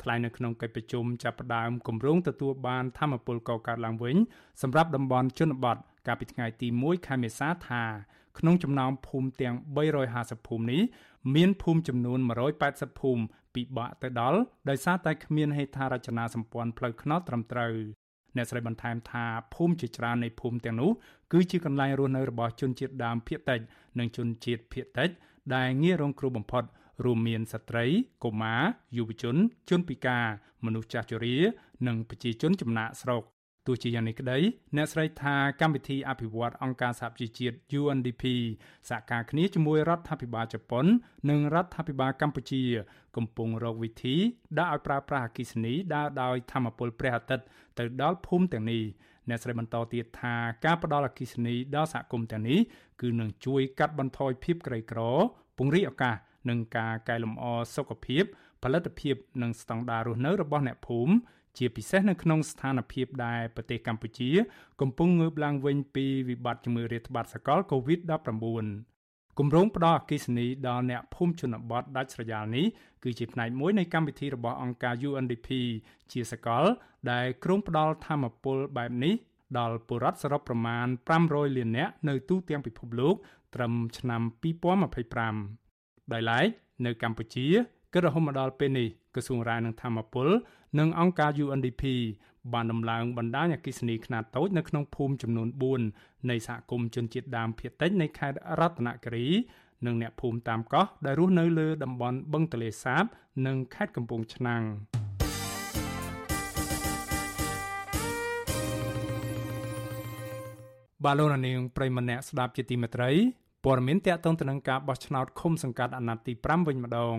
ថ្លែងនៅក្នុងកិច្ចប្រជុំចាប់ផ្ដើមគម្រោងទទួលបានធម្មពលកកើតឡើងវិញសម្រាប់តំបន់ជនបទ កាលពីថ្ងៃទី1ខែមេសាថាក្នុងចំណោមភូមិទាំង350ភូមិនេះមានភូមិចំនួន180ភូមិពិបាកទៅដល់ដោយសារតែគ្មានហេដ្ឋារចនាសម្ព័ន្ធផ្លូវថ្នល់ត្រឹមត្រូវអ្នកស្រីបន្ថែមថាភូមិជាច្រើននៃភូមិទាំងនោះគឺជាកន្លែងរស់នៅរបស់ជនជាតិដើមភាគតិចនិងជនជាតិភាគតិចដែលងាយរងគ្រោះបំផុតរួមមានស្ត្រីកុមារយុវជនជនពិការមនុស្សចាស់ជរា និងប្រជាជនចំណាក់ស្រុក ទោះជាយ៉ាងនេះក្តីអ្នកស្រីថាកម្មវិធីអភិវឌ្ឍអង្គការសហប្រជាជាតិ UNDP សហការគ្នាជាមួយរដ្ឋាភិបាលជប៉ុន និងរដ្ឋាភិបាលកម្ពុជា កំពុងរកវិធីដាក់ឲ្យប្រើប្រាស់អគ្គិសនីដើរដោយធម្មពលព្រះអាទិត្យទៅដល់ភូមិទាំងនេះអ្នកស្រីបន្តទៀតថាការផ្ដល់អគ្គិសនីដល់សហគមន៍ទាំងនេះគឺនឹងជួយកាត់បន្ថយភាពក្រីក្រ ពង្រីកឱកាសនិងការកែលម្អសុខភាពផលិតភាពនិងស្តង់ដាររស់នៅរបស់អ្នកភូមិ ជាពិសេសនៅក្នុងស្ថានភាពដែលប្រទេសកម្ពុជា កំពុងងើបឡើងវិញពីវិបត្តិជំងឺរាតត្បាតសកល COVID-19 គម្រោងផ្ដល់អគ្គិសនីដល់អ្នកភូមិជនបទដាច់ស្រយាលនេះគឺជាផ្នែកមួយនៃកម្មវិធីរបស់អង្គការ UNDP ជាសកល ដែលក្រុងផ្ដល់ធម្មពលបែបនេះដល់ពលរដ្ឋសរុបប្រមាណ500លាននាក់នៅទូទាំងពិភពលោក ត្រឹមឆ្នាំ2025ដោយឡែកនៅកម្ពុជាគិតរហូតមកដល់ពេលនេះ ក្រសួងរាយនឹងធម្មពលនិងអង្គការ UNDP បានដំឡើងបណ្ដាញអគិសនីខ្នាតតូចនៅក្នុងភូមិចំនួន4នៃសហគមន៍ជនជាតិដើមភាគតិចនៃខេត្តរតនគិរីនិងអ្នកភូមិតាមកោះដែលរស់នៅលើតំបន់បឹងទលេសាប និងខេត្តកំពង់ឆ្នាំងបាឡូណានាងប្រិមម្នាក់ស្ដាប់ជាទីមេត្រីព័ត៌មានតកតងទៅនឹងការបោះឆ្នោតឃុំសង្កាត់អាណត្តិទី5វិញម្ដង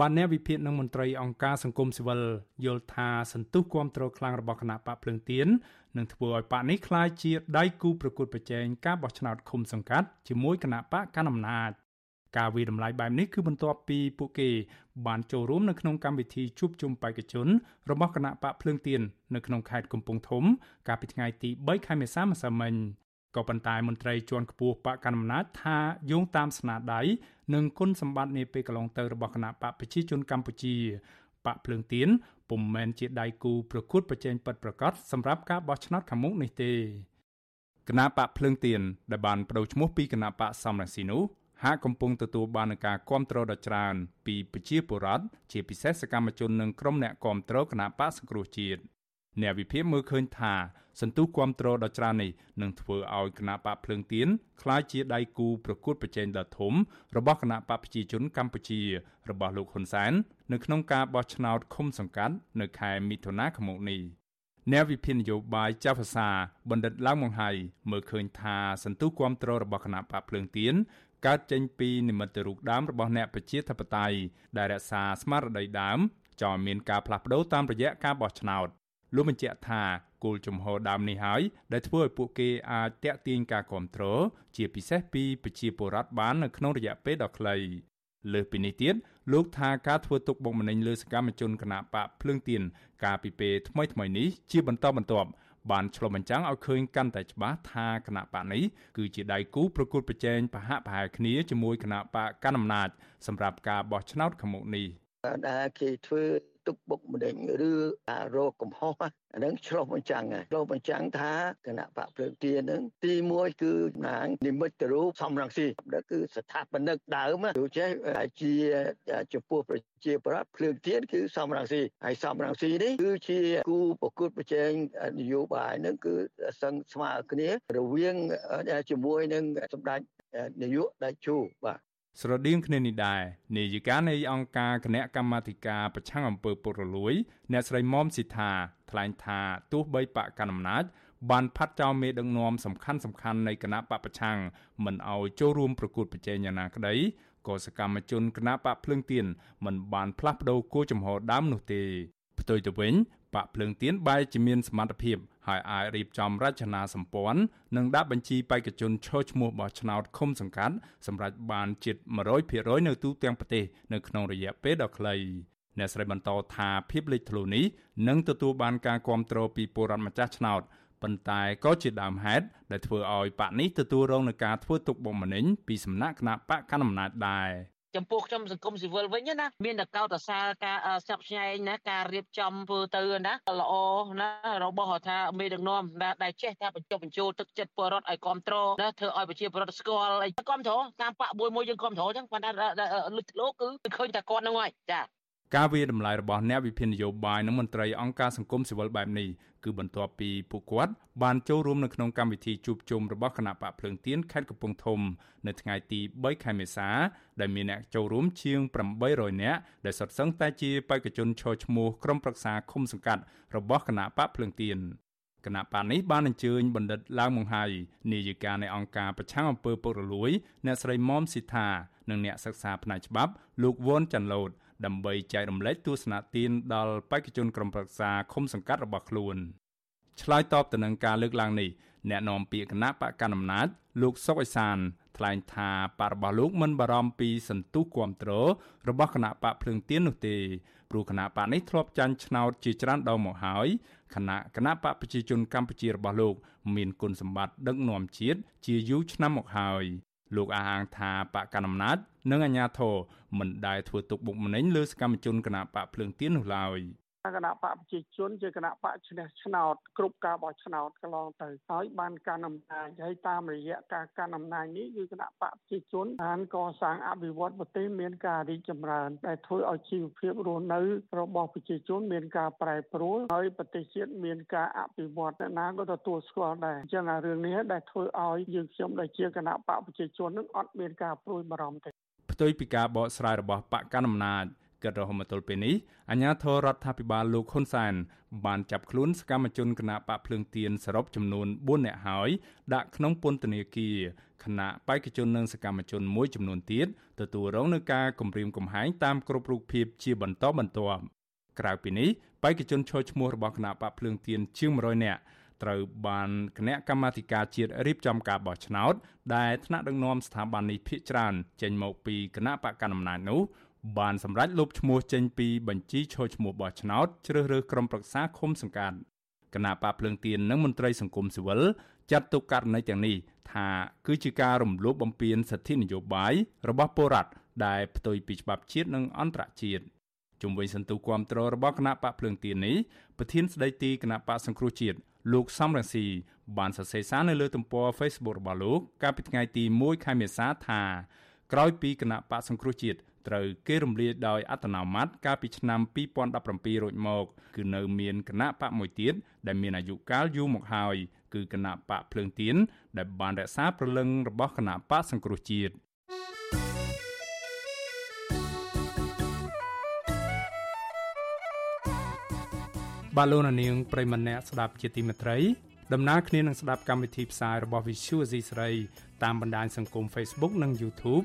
បានអ្នកវិភាគនឹងមន្ត្រីអង្គការសង្គមស៊ីវិលយល់ថាសន្ទុះគាំទ្រខ្លាំងរបស់គណៈបកភ្លើងទៀននឹងធ្វើឲ្យបកនេះក្លាយជាដៃគូប្រកួតប្រជែងការបោះឆ្នោតឃុំសង្កាត់ជាមួយគណៈបកកណ្ដាលអំណាចការវិដំឡៃបែបនេះគឺបន្ទាប់ពីពួកគេ បានចូលរួមនៅក្នុងកម្មវិធីជួបជុំបេក្ខជនរបស់គណៈបកភ្លើងទៀននៅក្នុងខេត្តកំពង់ធំ កាលពីថ្ងៃទី3ខែមេសាម្សិលមិញ ក៏ប៉ុន្តែមន្ត្រីជាន់ខ្ពស់បកកណ្ដាលអំណាចថាយោងតាមស្នាដៃនិងគុណសម្បត្តិនាពេលកន្លងទៅរបស់គណៈបកប្រជាជនកម្ពុជាបកភ្លើងទៀនពុំមែនជាដៃគូប្រកួតប្រជែងពិតប្រាកដសម្រាប់ការបោះឆ្នោតខាងមុខនេះទេគណៈបកភ្លើងទៀនដែលបានបដូរឈ្មោះពីគណៈបកសំរងស៊ីនោះហាក់កំពុងទទួលបាននឹងការគាំទ្រដ៏ច្រើនពីប្រជាពលរដ្ឋជាពិសេសសកម្មជននិងក្រុមអ្នកគាំទ្រគណៈបកសង្គ្រោះជាតិ អ្នកវិភាគមើលឃើញថាសន្ទុះគាំទ្រដ៏ច្រើននេះនឹងធ្វើឲ្យគណៈបកភ្លើងទៀនក្លាយជាដៃគូប្រកួតប្រជែងដ៏ធំរបស់គណៈបកប្រជាជនកម្ពុជារបស់លោកហ៊ុនសែននៅក្នុងការបោះឆ្នោតឃុំសង្កាត់នៅខែមិថុនាឆ្នាំនេះអ្នកវិភាគនយោបាយចាស់ភាសាបណ្ឌិតឡើងមង្ហៃមើលឃើញថាសន្ទុះគាំទ្ររបស់គណៈបកភ្លើងទៀនកើតចេញពីនិមិត្តរូបដើមរបស់អ្នកប្រជាធិបតេយ្យដែលរក្សាស្មារតីដើមចោលមានការផ្លាស់ប្ដូរតាមរយៈការបោះឆ្នោត លោកបញ្ជាក់ថាគោលជំហរដើមនេះហើយដែលធ្វើឲ្យពួកគេអាចតាក់ទាញការគ្រប់គ្រងជាពិសេសពីប្រជាពលរដ្ឋបាននៅក្នុងរយៈពេលដ៏ខ្លីលើសពីនេះទៀតលោកថាការធ្វើទុកបុកម្នេញលើសកម្មជនគណបកភ្លើងទៀនកាលពីពេលថ្មីថ្មីនេះជាបន្តបន្ទាប់បានឆ្លុះបញ្ចាំងឲ្យឃើញកាន់តែច្បាស់ថាគណៈបកនេះគឺជាដៃគូប្រកួតប្រជែងប្រហាក់ប្រហែលគ្នាជាមួយគណៈបកកណ្ដាលអំណាចសម្រាប់ការបោះឆ្នោតខាងមុខនេះដែលគេធ្វើ ទុកបុកម្នេញឬការរកកំហុសអានឹងឆ្លុះបញ្ចាំងឆ្លុះបញ្ចាំងថាគណៈបកភ្លើងទៀននឹងទី1គឺណាងនិមិត្តរូបសំរងស៊ីដែលគឺស្ថាបនិកដើមទូចេះជាចំពោះប្រជាប្រដ្ឋភ្លើងទៀនគឺសំរងស៊ីហើយសំរងស៊ីនេះគឺជាគូប្រកួតប្រជែងនយោបាយនឹងគឺសឹងស្មើគ្នារវាងជាមួយនឹងសម្ដេចនាយកដៃជូបាទ ស្រដៀងគ្នានេះដែរនាយិកានៃអង្គការគណៈកម្មាធិការប្រឆាំងអំពើពុករលួយ អ្នកស្រីមុំស៊ីថាថ្លែងថាទោះបីបកកណ្ដាលអំណាចបានផាត់ចោលមេដឹកនាំសំខាន់សំខាន់នៃគណៈបពប្រឆាំងមិនឲ្យចូលរួមប្រកួតប្រជែងយ៉ាងណាក្តីក៏សកម្មជនគណៈបកភ្លើងទៀនមិនបានផ្លាស់ប្ដូរគោលចំហដើមនោះទេផ្ទុយទៅវិញបកភ្លើងទៀនបែរជាមានសមត្ថភាព ហើយអាចរៀបចំរចនាសម្ព័ន្ធនិងដាក់បញ្ជីបេក្ខជនឈរឈ្មោះបោះឆ្នោតឃុំសង្កាត់សម្រាប់បានជិត100%នៅទូទាំងប្រទេសនៅក្នុងរយៈពេលដ៏ខ្លីអ្នកស្រីបន្តថាភាពលេចធ្លោនេះនឹងទទួលបានការគ្រប់គ្រងពីពលរដ្ឋម្ចាស់ឆ្នោតប៉ុន្តែក៏ជាដើមហេតុដែលធ្វើឲ្យបកនេះទទួលរងនឹងការធ្វើទុកបុកម្នេញពីសំណាក់គណៈបកកណ្ដាលអំណាចដែរ ចំពោះខ្ញុំសង្គមស៊ីវិលវិញណាមានតែកោតសរការស្ញប់ស្ញែងណាការរៀបចំធ្វើទៅណាល្អណារបស់ថាមេដឹកនាំដែលចេះថាបញ្ចុះបញ្ចូលទឹកចិត្តពលរដ្ឋឲ្យគ្រប់គ្រងណាធ្វើឲ្យប្រជាពលរដ្ឋស្គាល់អីគ្រប់គ្រងតាមបាក់មួយមួយយើងគ្រប់គ្រងអញ្ចឹងប៉ុន្តែលុចធ្លោគឺឃើញតែគាត់ហ្នឹងហើយចា ការវាតម្លៃរបស់អ្នកវិភាគនយោបាយនិងមន្ត្រីអង្គការសង្គមស៊ីវិលបែបនេះគឺបន្ទាប់ពីពួកគាត់បានចូលរួមនៅក្នុងកម្មវិធីជួបជុំរបស់គណៈបកភ្លើងទៀនខេត្តកំពង់ធំនៅថ្ងៃទី3ខែមេសា ដែលមានអ្នកចូលរួមជាង800នាក់ដែលសុទ្ធសឹងតែជាបេក្ខជនឈរឈ្មោះក្រុមប្រឹក្សាឃុំសង្កាត់របស់គណៈបកភ្លើងទៀនគណៈបកនេះបានអញ្ជើញបណ្ឌិតឡាវមង្ហៃនាយិកានៃអង្គការប្រឆាំងអំពើពុករលួយ អ្នកស្រីមុំស៊ីថានិងអ្នកសិក្សាផ្នែកច្បាប់លោកវ៉ុនចាន់ឡូត ដើម្បីចែករំលែកទស្សនៈទានដល់បេក្ខជនក្រុមប្រឹក្សាឃុំសង្កាត់របស់ខ្លួនឆ្លើយតបទៅនឹងការលើកឡើងនេះអ្នកនាំពាក្យគណៈបកកណ្ដាលអំណាចលោកសុកអេសានថ្លែងថាបករបស់លោកមិនបារម្ភពីសន្ទុះគ្រប់គ្រងរបស់គណៈបកភ្លើងទៀននោះទេព្រោះគណៈបកនេះធ្លាប់ចាញ់ឆ្នោតជាច្រើនដងមកហើយគណៈគណៈបកប្រជាជនកម្ពុជារបស់លោក មានគុណសម្បត្តិដឹកនាំជាតិជាយូរឆ្នាំមកហើយ លោកអះអាងថាបកកណ្ដាលអំណាចនិងអាជ្ញាធរមិនដែលធ្វើទុកបុកម្នេញលើសកម្មជនគណៈបកភ្លើងទៀននោះឡើយ គណៈបកប្រជាជនជាគណៈបកឈ្នះឆ្នោតគ្រប់ការបោះឆ្នោតកន្លងទៅហើយបានកាន់អំណាចហើយតាមរយៈការកាន់អំណាចនេះគឺគណៈបកប្រជាជនបានកសាងអភិវឌ្ឍប្រទេសមានការរីកចម្រើនដែលធ្វើឲ្យជីវភាពរស់នៅរបស់ប្រជាជនមានការប្រែប្រួលហើយប្រទេសជាតិមានការអភិវឌ្ឍអ្នកណាក៏ទទួលស្គាល់ដែរអញ្ចឹងអារឿងនេះដែលធ្វើឲ្យយើងខ្ញុំដែលជាគណៈបកប្រជាជននឹងអត់មានការព្រួយបារម្ភទេផ្ទុយពីការបកស្រាយរបស់បកកណ្ដាលអំណាច គិតរហូតមកទល់ពេលនេះអាជ្ញាធររដ្ឋាភិបាលលោកហ៊ុនសែនបានចាប់ខ្លួនសកម្មជនគណបកភ្លើងទៀនសរុបចំនួន4នាក់ហើយដាក់ក្នុងពន្ធនាគារគណៈបេក្ខជននិងសកម្មជនមួយចំនួនទៀតទទួលរងនឹងការគំរាមកំហែងតាមគ្រប់រូបភាពជាបន្តបន្ទាប់ក្រៅពីនេះបេក្ខជនឈរឈ្មោះរបស់គណៈបកភ្លើងទៀនជាង100នាក់ត្រូវបានគណៈកម្មាធិការជាតិរៀបចំការបោះឆ្នោតដែលថ្នាក់ដឹកនាំស្ថាប័ននេះភាគច្រើនចេញមកពីគណៈបកកណ្ដាលអំណាចនោះ បានសម្រេចលុបឈ្មោះចេញពីបញ្ជីឈរឈ្មោះបោះឆ្នោតជ្រើសរើសក្រុមប្រឹក្សាឃុំសង្កាត់គណៈបកភ្លើងទៀននិងមន្ត្រីសង្គមស៊ីវិលចាត់ទុកករណីទាំងនេះថាគឺជាការរំលោភបំពានសិទ្ធិនយោបាយរបស់ពលរដ្ឋដែលផ្ទុយពីច្បាប់ជាតិនិងអន្តរជាតិជុំវិញសន្ទុះគាំទ្ររបស់គណៈបកភ្លើងទៀននេះប្រធានស្ដីទីគណៈបកសង្គ្រោះជាតិលោកសំរងស៊ីបានសរសេរសារនៅលើទំព័រ Facebook របស់លោកកាលពីថ្ងៃទី1ខែមេសាថាក្រោយពីគណៈបកសង្គ្រោះជាតិ ត្រូវគេរំលាយដោយអត្តនោម័តកាលពីឆ្នាំ2017រួចមក គឺនៅមានគណៈបកមួយទៀតដែលមានអាយុកាលយូរមកហើយគឺគណៈបកភ្លើងទៀនដែលបានរក្សាព្រលឹងរបស់គណៈបកសង្គ្រោះជាតិបាឡូណានាងប្រិមម្នាក់ស្ដាប់ជាទីមេត្រីដំណើរគ្នានឹងស្ដាប់កម្មវិធីផ្សាយរបស់ Visual C ស្រីតាមបណ្ដាញសង្គម Facebook និង YouTube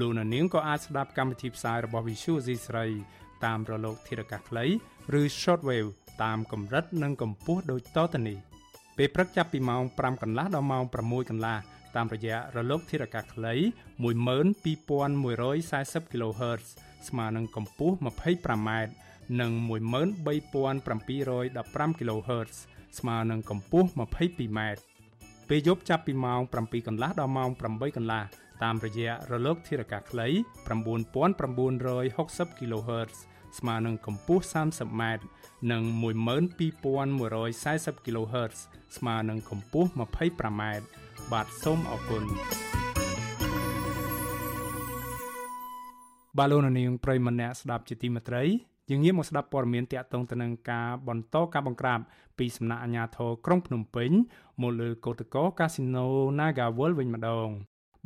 លោកនាងក៏អាចស្ដាប់កម្មវិធីផ្សាយរបស់ Visual C ស្រីតាមរលកធារកាសខ្លីឬ Shortwave តាមកម្រិតនិងកម្ពស់ដូចតទៅនេះពេលព្រឹកចាប់ពីម៉ោង5កន្លះដល់ម៉ោង6កន្លះតាមរយៈរលកធារកាសខ្លី12140 kHz ស្មើនឹងកម្ពស់ 25m និង13715 kHz ស្មើនឹងកម្ពស់ 22m ពេលយប់ចាប់ពីម៉ោង7កន្លះដល់ម៉ោង8កន្លះ តាមរយៈរលកធារកាសខ្លី9960 kHz ស្មើនឹងកម្ពស់ 30m និង12140 kHz ស្មើនឹងកម្ពស់ 25m បាទសូមអរគុណបាឡូណានីងប្រិមម្នាក់ស្ដាប់ជាទីមេត្រីយើងងាកមកស្ដាប់ព័ត៌មានតាក់ទងទៅនឹងការបន្តការបង្ក្រាបពីសំណាក់អាជ្ញាធរក្រុងភ្នំពេញមកលើកោតក្រកាស៊ីណូ Naga World វិញម្ដង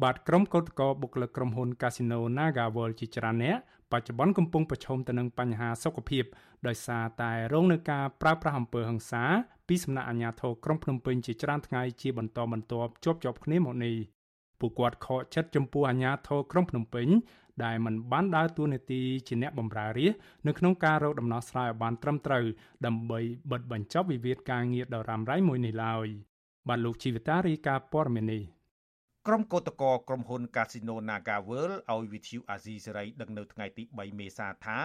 បាទក្រុមកោតក្របុគ្គលិកក្រុមហ៊ុន Casino Naga World ជាច្រើនអ្នកបច្ចុប្បន្នកំពុងប្រឈមទៅនឹងបញ្ហាសុខភាពដោយសារតែរងនឹងការប្រើប្រាស់អំពើហិង្សាពីសំណាក់អាជ្ញាធរក្រុងភ្នំពេញជាច្រើនថ្ងៃជាបន្តបន្ទាប់ជាប់ជាប់គ្នាមកនេះពួកគាត់ខកចិត្តចំពោះអាជ្ញាធរក្រុងភ្នំពេញដែលមិនបានដើរតួនាទីជាអ្នកបម្រើរាជនៅក្នុងការរកដំណោះស្រាយឲ្យបានត្រឹមត្រូវដើម្បីបិទបញ្ចប់វិវាទការងារដ៏រ៉ាំរ៉ៃមួយនេះឡើយបាទលោកជីវតារីកាព័រមេនី ក្រុមកោតក្រក្រុមហ៊ុន Casino Naga World ឲ្យវិទ្យុអាស៊ីសេរីដឹងនៅថ្ងៃទី3មេសាថា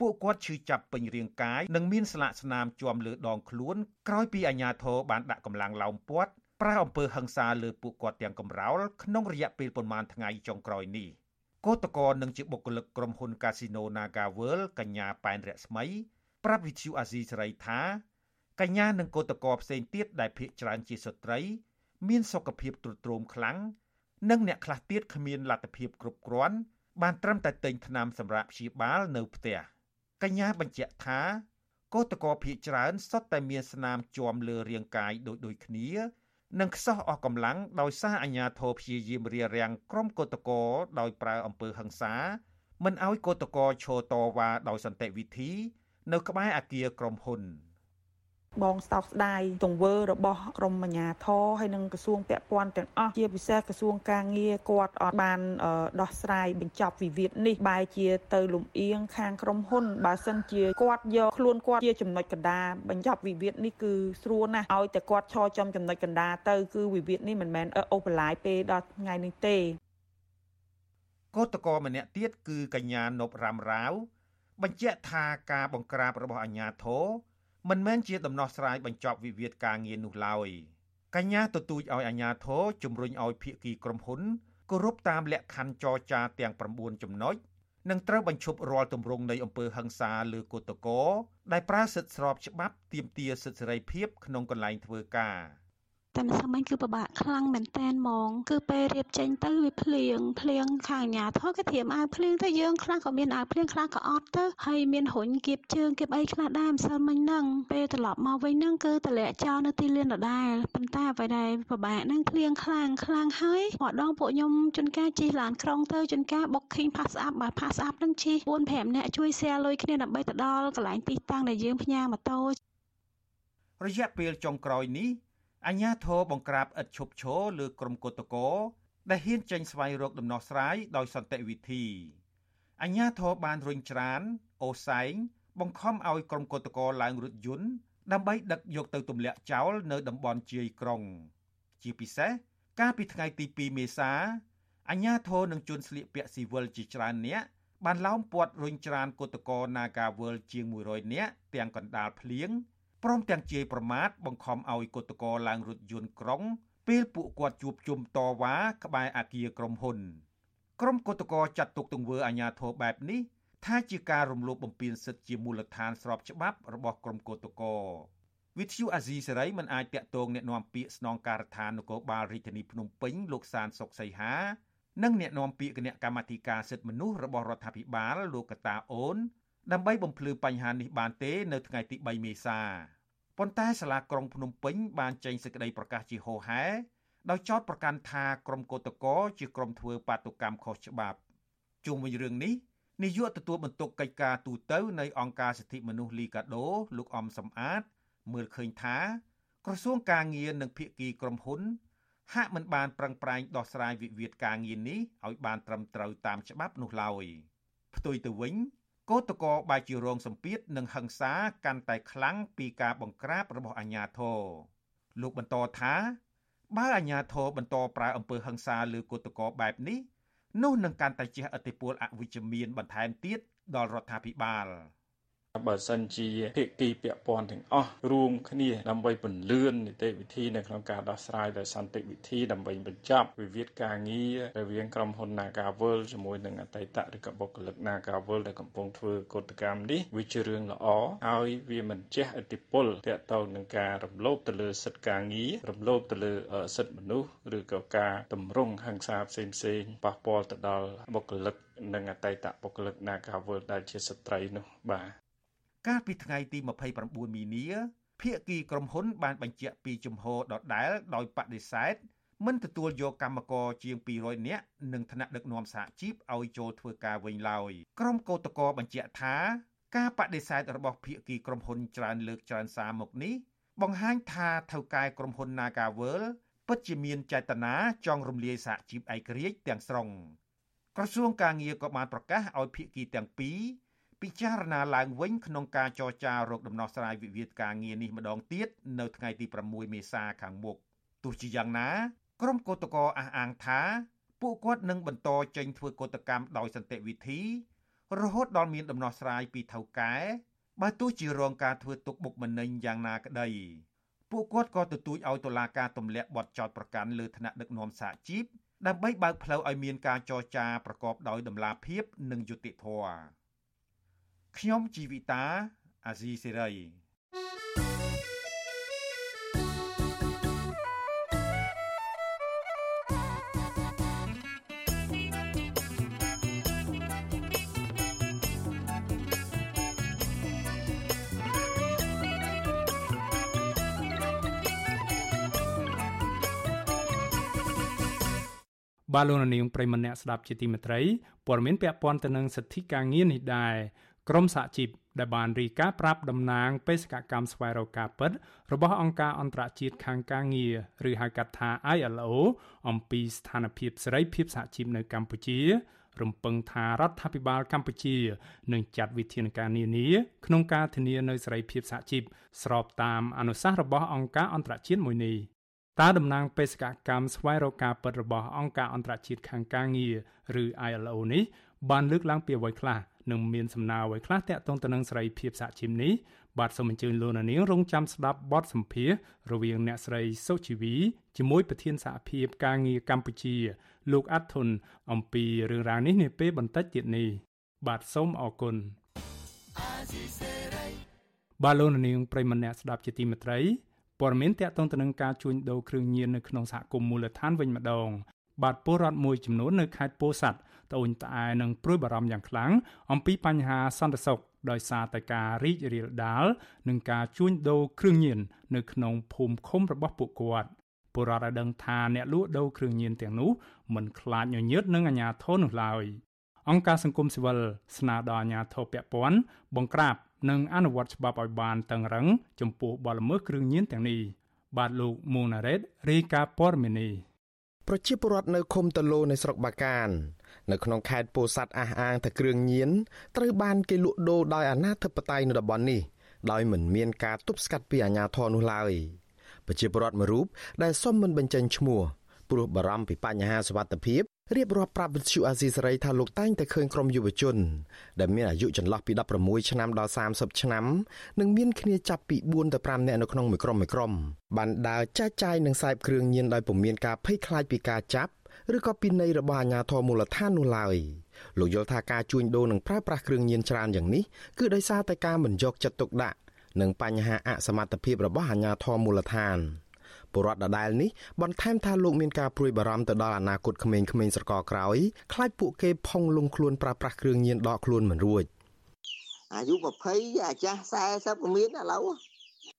ពួកគាត់ឈឺចាប់ពេញរាងកាយនិងមានស្លាកស្នាមជាប់លើដងខ្លួនក្រោយពីអាជ្ញាធរបានដាក់កម្លាំងឡោមព័ទ្ធប្រើអំពើហិង្សាលើពួកគាត់ទាំងកំរោលក្នុងរយៈពេលប្រមាណថ្ងៃចុងក្រោយនេះ។កោតកោនឹងជាបុគ្គលិកក្រុមហ៊ុន Casino Naga World កញ្ញាប៉ែនរស្មីប្រាប់វិទ្យុអាស៊ីសេរីថាកញ្ញានិងកោតកោផ្សេងទៀតដែលភ័យច្រើនជាស្ត្រី មានសុខភាពទ្រុឌទ្រោមខ្លាំងនិងអ្នកខ្លះទៀតគ្មានលទ្ធភាពគ្រប់គ្រាន់បានត្រឹមតែទិញថ្នាំសម្រាប់ព្យាបាលនៅផ្ទះកញ្ញាបញ្ជាក់ថាកោតកោភ័យច្រើនសុទ្ធតែមានស្នាមជាំលើរាងកាយដូចដូចគ្នា និងខ្សោះអស់កម្លាំងដោយសារអាញាធរព្យាយាមរារាំងក្រុមកោតកោដោយប្រើអំពើហិង្សា មិនឲ្យកោតកោឈរតវ៉ាដោយសន្តិវិធី នៅក្បែរអគារក្រុមហ៊ុន។ បងស្តោកស្ដាយទង្វើរបស់ក្រមអាជ្ញាធរហើយនិងក្រសួងពាក់ព័ន្ធទាំងអស់ជាពិសេសក្រសួងការងារគាត់អត់បានដោះស្រាយបញ្ចប់វិវាទនេះបែរជាទៅលំអៀងខាងក្រមហ៊ុនបើសិនជាគាត់យកខ្លួនគាត់ជាចំណុចកណ្ដាលបញ្ចប់វិវាទនេះគឺស្រួលណាស់ឲ្យតែគាត់ឈរចំចំណុចកណ្ដាលទៅគឺវិវាទនេះមិនមែនអូសបន្លាយពេលដល់ថ្ងៃនេះទេកោតកោម្នាក់ទៀតគឺកញ្ញានប់រ៉ាំរាវបញ្ជាក់ថាការបង្ក្រាបរបស់អាជ្ញាធរ មិនមែនជាដំណោះស្រាយបញ្ចប់វិវាទការងារនោះឡើយកញ្ញាទទូចឲ្យអាជ្ញាធរជំរុញឲ្យភាគីក្រុមហ៊ុនគោរពតាមលក្ខខណ្ឌចរចាទាំង9ចំណុចនិងត្រូវបញ្ឈប់រាល់ទម្រង់នៃអំពើហិង្សាលើគឧតកោដែលប្រើសិទ្ធិស្របច្បាប់ទាមទារសិទ្ធិសេរីភាពក្នុងកន្លែងធ្វើការ តែម្សិលមិញគឺពិបាកខ្លាំងមែនតែនហ្មង គឺពេលរៀបចេញទៅវាភ្លៀងភ្លៀងខាងអាញាធរគេត្រៀមអាវភ្លៀងទៅយើងខ្លះក៏មានអាវភ្លៀងខ្លះក៏អត់ទៅហើយមានរុញគៀបជើងគៀបអីខ្លះដែរម្សិលមិញហ្នឹងពេលត្រឡប់មកវិញហ្នឹងគឺតម្លាក់ចោលនៅទីលានដដែលប៉ុន្តែអ្វីដែលពិបាកហ្នឹងភ្លៀងខ្លាំងខ្លាំងហើយម្ដងពួកខ្ញុំជួនកាលជិះឡានក្រុងទៅជួនកាល booking pass up បើ pass up ហ្នឹងជិះ4 5នាក់ជួយ share លុយគ្នាដើម្បីទៅដល់កន្លែងទីតាំងដែលយើងផ្ញើម៉ូតូរយៈពេលចុងក្រោយនេះ អញ្ញាធរបង្ក្រាបឥតឈប់ឈរលើក្រុមកោតកោដែលហ៊ានចេញស្វែងរកដំណោះស្រាយដោយសន្តិវិធីអញ្ញាធរបានរុញច្រានអូសែងបង្ខំឲ្យក្រុមកោតកោឡើងរថយន្តដើម្បីដឹកយកទៅទម្លាក់ចោលនៅតំបន់ជាយក្រុង ជាពិសេសកាលពីថ្ងៃទី2មេសាអញ្ញាធរនឹងជួនស្លៀកពាក់ស៊ីវិលជាច្រើនអ្នកបានឡោមព័ទ្ធរុញច្រានកោតកោ Nagawal ជាង100នាក់ទាំងកណ្ដាលភ្លៀង ព្រមទាំងជាយប្រមាថបង្ខំឲ្យកោតកោឡើងរថយន្តក្រុង ពេលពួកគាត់ជួបជុំតវ៉ាក្បែរអគារក្រុមហ៊ុន ក្រុមកោតកោចាត់ទុកទង្វើអាញាធរបែបនេះថាជាការរំលោភបំពានសិទ្ធិជាមូលដ្ឋានស្របច្បាប់របស់ក្រុមកោតកោវិទ្យុអាស៊ីសេរីមិនអាចតាក់ទងแนะនាំពាក្យស្នងការដ្ឋាននគរបាលរាជធានីភ្នំពេញលោកសានសុកសីហានិងអ្នកនាំពាក្យគណៈកម្មាធិការសិទ្ធិមនុស្សរបស់រដ្ឋាភិបាលលោកកតាអូន ដើម្បីបំភ្លឺបញ្ហានេះបានទេនៅថ្ងៃទី3មេសាប៉ុន្តែសាលាក្រុងភ្នំពេញបានចេញសេចក្តីប្រកាសជាហោហែដោយចោទប្រកាន់ថាក្រុមកោតកោជាក្រុមធ្វើបាតុកម្មខុសច្បាប់ជុំវិញរឿងនេះនាយកទទួលបន្ទុកកិច្ចការទូតនៃអង្គការសិទ្ធិមនុស្សលីកាដូលោកអំសំអាត មើលឃើញថាក្រសួងការងារនិងភាគីក្រុមហ៊ុន ហាក់មិនបានប្រឹងប្រែងដោះស្រាយវិវាទការងារនេះឲ្យបានត្រឹមត្រូវតាមច្បាប់នោះឡើយផ្ទុយទៅវិញ កោតកោបែរជារងសម្ពាធនិងហិង្សាកាន់តែខ្លាំងពីការបង្ក្រាបរបស់អាជ្ញាធរលោកបន្តថាបើអាជ្ញាធរបន្តប្រើអំពើហិង្សាលើកោតកោបែបនេះនោះនឹងកាន់តែជះឥទ្ធិពលអវិជ្ជមានបន្ថែមទៀតដល់រដ្ឋាភិបាល។ បើសិនជាភាគីពាក់ព័ន្ធទាំងអស់រួមគ្នាដើម្បីពន្លឿននីតិវិធីនៅក្នុងការដោះស្រាយដោយសន្តិវិធីដើម្បីបញ្ចប់វិវាទការងាររវាងក្រុមហ៊ុន Nagawal ជាមួយនឹងអតីតឬក៏បុគ្គលិក Nagawal ដែលកំពុងធ្វើកោតកម្មនេះវាជារឿងល្អហើយវាមិនជះឥទ្ធិពលទាក់ទងនឹងការរំលោភទៅលើសិទ្ធិការងាររំលោភទៅលើសិទ្ធិមនុស្សឬក៏ការតម្រង់ហិង្សាផ្សេងផ្សេងប៉ះពាល់ទៅដល់បុគ្គលិកនិងអតីតបុគ្គលិក Nagawal ដែលជាស្ត្រីនោះបាទ កាលពីថ្ងៃទី29មីនាភាគីក្រុមហ៊ុនបានបញ្ជាក់ពីជំហរដដែលដោយបដិសេធមិនទទួលយកកម្មករជាង200នាក់និងថ្នាក់ដឹកនាំសហជីពឲ្យចូលធ្វើការវិញឡើយក្រុមកោតក្របញ្ជាក់ថាការបដិសេធរបស់ភាគីក្រុមហ៊ុនច្រើនលើកច្រើនសារមកនេះបង្ហាញថាថៅកែក្រុមហ៊ុន Nagavel ពិតជាមានចេតនាចង់រំលាយសហជីពឯករាជ្យទាំងស្រុងក្រសួងការងារក៏បានប្រកាសឲ្យភាគីទាំងពីរ ពិចារណាឡើងវិញក្នុងការចរចារកដំណោះស្រាយវិវាទការងារនេះម្ដងទៀតនៅថ្ងៃទី6មេសាខាងមុខទោះជាយ៉ាងណាក្រុមកោតក្រអះអាងថាពួកគាត់នឹងបន្តចេញធ្វើកោតកម្មដោយសន្តិវិធី រហូតដល់មានដំណោះស្រាយពីថៅកែបើទោះជារងការធ្វើទុកបុកម្នេញយ៉ាងណាក្តីពួកគាត់ក៏ទទូចឲ្យតុលាការទម្លាក់បទចោទប្រកាន់លើថ្នាក់ដឹកនាំសហជីពដើម្បីបើកផ្លូវឲ្យមានការចរចាប្រកបដោយតម្លាភាពនិងយុត្តិធម៌ ខ្ញុំជីវិតាអាស៊ីសេរីបាទលោកនាងប្រិមម្នាក់ស្ដាប់ជាទីមេត្រីព័ត៌មានពាក់ព័ន្ធទៅនឹងសិទ្ធិការងារនេះដែរ ក្រមសហជីពដែលបានរីកាប្រាប់តំណាងបេសកកម្មស្វែងរកការពិតរបស់អង្គការអន្តរជាតិខាងការងារឬហៅកាត់ថា ILO អំពីស្ថានភាពសេរីភាពសហជីពនៅកម្ពុជា រំពឹងថារដ្ឋាភិបាលកម្ពុជានឹងចាត់វិធានការនានាក្នុងការធានានូវសេរីភាពសហជីពស្របតាមអនុសាសន៍របស់អង្គការអន្តរជាតិមួយនេះតើតំណាងបេសកកម្មស្វែងរកការពិតរបស់អង្គការអន្តរជាតិខាងការងារឬ ILO នេះបានលើកឡើងពីអ្វីខ្លះ និងមានសំណើអ្វីខ្លះតាក់ទងទៅនឹងសេរីភាពសហជីពនេះបាទសូមអញ្ជើញលោកនាងរងចាំស្ដាប់បទសម្ភាសរវាងអ្នកស្រីសុជីវីជាមួយប្រធានសហភាពការងារកម្ពុជា លោកអាត់ធុនអំពីរឿងរ៉ាវនេះនាពេលបន្តិចទៀតនេះបាទសូមអរគុណបាទលោកនាងប្រិមម្នាក់ស្ដាប់ជាទីមេត្រីព័ត៌មានតាក់ទងទៅនឹងការជួញដូរគ្រឿងញៀននៅក្នុងសហគមន៍មូលដ្ឋានវិញម្ដង បាទពលរដ្ឋមួយចំនួននៅខេត្តពោធិ៍សាត់ត្អូញត្អែនិងព្រួយបារម្ភយ៉ាងខ្លាំងអំពីបញ្ហាសន្តិសុខដោយសារតែការរីករាលដាលនិងការជួញដូរគ្រឿងញៀននៅក្នុងភូមិឃុំរបស់ពួកគាត់ពលរដ្ឋឲ្យដឹងថាអ្នកលក់ដូរគ្រឿងញៀនទាំងនោះមិនខ្លាចញញើតនឹងអាជ្ញាធរនោះឡើយអង្គការសង្គមស៊ីវិលស្នើដល់អាជ្ញាធរពាក់ព័ន្ធបង្ក្រាបនិងអនុវត្តច្បាប់ឲ្យបានតឹងរឹងចំពោះបទល្មើសគ្រឿងញៀនទាំងនេះបាទលោកមូណារ៉េតរាយការណ៍ព័ត៌មាននេះ ប្រជាពលរដ្ឋនៅឃុំតឡូនៃស្រុកបាកាន នៅក្នុងខេត្តពោធិ៍សាត់អះអាងថាគ្រឿងញៀនត្រូវបានគេលក់ដូរដោយអាណាធិបតេយ្យនៅតំបន់នេះដោយមិនមានការទប់ស្កាត់ពីអាជ្ញាធរនោះឡើយប្រជាពលរដ្ឋមួយរូបដែលសុំមិនបញ្ចេញឈ្មោះព្រោះបារម្ភពីបញ្ហាសុវត្ថិភាព រៀបរាប់ប្រាប់វិទ្យុអាស៊ីសេរីថាលោកតែងតែឃើញក្រុមយុវជន ដែលមានអាយុចន្លោះពី16ឆ្នាំដល់30ឆ្នាំនិងមានគ្នាចាប់ពី4ទៅ5នាក់នៅក្នុងមួយក្រុមមួយក្រុមបានដើរចែកចាយនិងសេពគ្រឿងញៀនដោយពុំមានការភ័យខ្លាចពីការចាប់ឬក៏ពីនៃរបស់អាជ្ញាធរមូលដ្ឋាននោះឡើយលោកយល់ថាការជួញដូរនិងប្រើប្រាស់គ្រឿងញៀនច្រើនយ៉ាងនេះគឺដោយសារតែការមិនយកចិត្តទុកដាក់និងបញ្ហាអសមត្ថភាពរបស់អាជ្ញាធរមូលដ្ឋាន ពលរដ្ឋដដែលនេះបន្ថែមថាលោកមានការព្រួយបារម្ភទៅដល់អនាគតក្មេងៗស្រកក្រោយខ្លាចពួកគេផុងលង់ខ្លួនប្រើប្រាស់គ្រឿងញៀនដកខ្លួនមិនរួចអាយុ20អាចាស់40ក៏មានឥឡូវ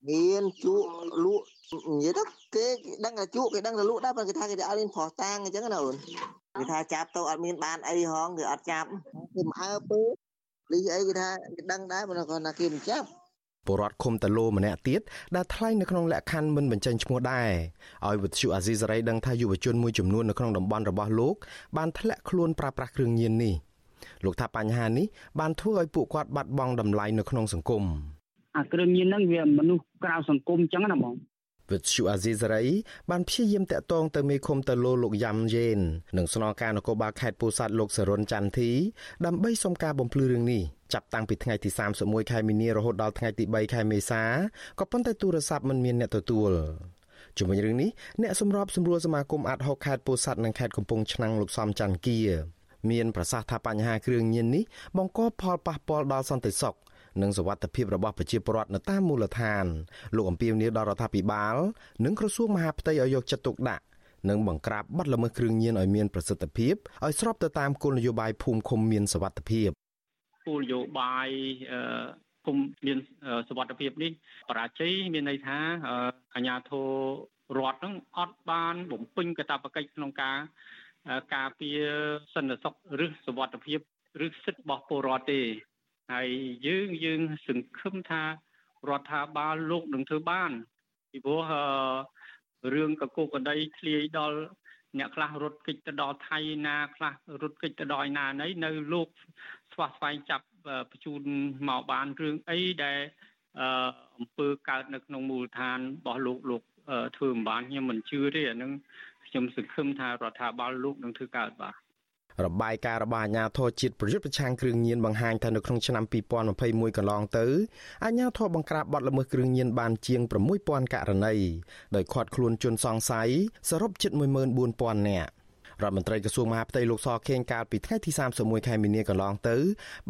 មានជក់លក់និយាយទៅគេដឹងតែជក់គេដឹងតែលក់ដែរប៉ុន្តែគេថាគេអត់មានប្រោះតាំងអញ្ចឹងណាអូនគេថាចាប់ទៅអត់មានបានអីហងគេអត់ចាប់គេមិនអើពើលីអីគេថាគេដឹងដែរប៉ុន្តែគាត់ថាគេមិនចាប់ ពលរដ្ឋឃុំតឡូម្នាក់ទៀតដែលថ្លែងនៅក្នុងលក្ខខណ្ឌមិនបញ្ចេញឈ្មោះដែរឲ្យវិទ្យុអាស៊ីសេរីដឹងថាយុវជនមួយចំនួននៅក្នុងតំបន់របស់លោកបានធ្លាក់ខ្លួនប្រើប្រាស់គ្រឿងញៀននេះលោកថាបញ្ហានេះបានធ្វើឲ្យពួកគាត់បាត់បង់តម្លៃនៅក្នុងសង្គមអាគ្រឿងញៀនហ្នឹងវាមនុស្សក្រៅសង្គមអញ្ចឹងណាបង វិទ្យុអាស៊ីសេរីបានព្យាយាមតាក់ទងទៅមេឃុំតឡូលោកយ៉ាំយេននិងស្នងការនគរបាលខេត្តពោធិ៍សាត់លោកសរុនច័ន្ទធីដើម្បីសុំការបំភ្លឺរឿងនេះចាប់តាំងពីថ្ងៃទី31ខែមីនារហូតដល់ថ្ងៃទី3ខែមេសាក៏ប៉ុន្តែទូរស័ព្ទមិនមានអ្នកទទួលជំវិញរឿងនេះអ្នកសម្របសម្រួលសមាគមអាត់ហុកខេត្តពោធិ៍សាត់និងខេត្តកំពង់ឆ្នាំងលោកសំច័ន្ទគៀមានប្រសាសន៍ថាបញ្ហាគ្រឿងញៀននេះបង្កផលប៉ះពាល់ដល់សន្តិសុខ និងសវត្ថិភាពរបស់ប្រជាពលរដ្ឋនៅតាមមូលដ្ឋានលោកអំពីវនីដល់រដ្ឋាភិបាល និងក្រសួងមហាផ្ទៃឲ្យយកចិត្តទុកដាក់និងបង្ក្រាបបទល្មើសគ្រឿងញៀនឲ្យមានប្រសិទ្ធភាពឲ្យស្របទៅតាមគោលនយោបាយភូមិឃុំមានសវត្ថិភាពគោលនយោបាយភូមិមានសវត្ថិភាពនេះបរាជ័យមានន័យថាអាជ្ញាធររដ្ឋនឹងអត់បានបំពេញកាតព្វកិច្ចក្នុងការការពារសន្តិសុខឬសវត្ថិភាពឬសិទ្ធិរបស់ពលរដ្ឋទេ ហើយយើងយើងសង្ឃឹមថារដ្ឋាភិបាលលោកនឹងធ្វើបានពីព្រោះរឿងកកកដីធ្លាយដល់អ្នកខ្លះរត់គេចទៅដល់ថៃណាខ្លះរត់គេចទៅដល់ណាណីនៅលោកស្វះស្វែងចាប់បញ្ជូនមកបានរឿងអីដែលអង្គើកើតនៅក្នុងមូលដ្ឋានរបស់លោកលោកធ្វើមិនបានខ្ញុំមិនជឿទេអានឹងខ្ញុំសង្ឃឹមថារដ្ឋាភិបាលលោកនឹងធ្វើកើតបាទ របាយការណ៍របស់អាជ្ញាធរជាតិប្រយុទ្ធប្រឆាំងគ្រឿងញៀនបង្ហាញថានៅក្នុងឆ្នាំ2021កន្លងទៅអាជ្ញាធរបង្ក្រាបបទល្មើសគ្រឿងញៀនបានជាង6000ករណីដោយឃាត់ខ្លួនជនសង្ស័យសរុបជិត14000នាក់រដ្ឋមន្ត្រីក្រសួងមហាផ្ទៃលោកសខេងកាលពីថ្ងៃទី31ខែមីនាកន្លងទៅ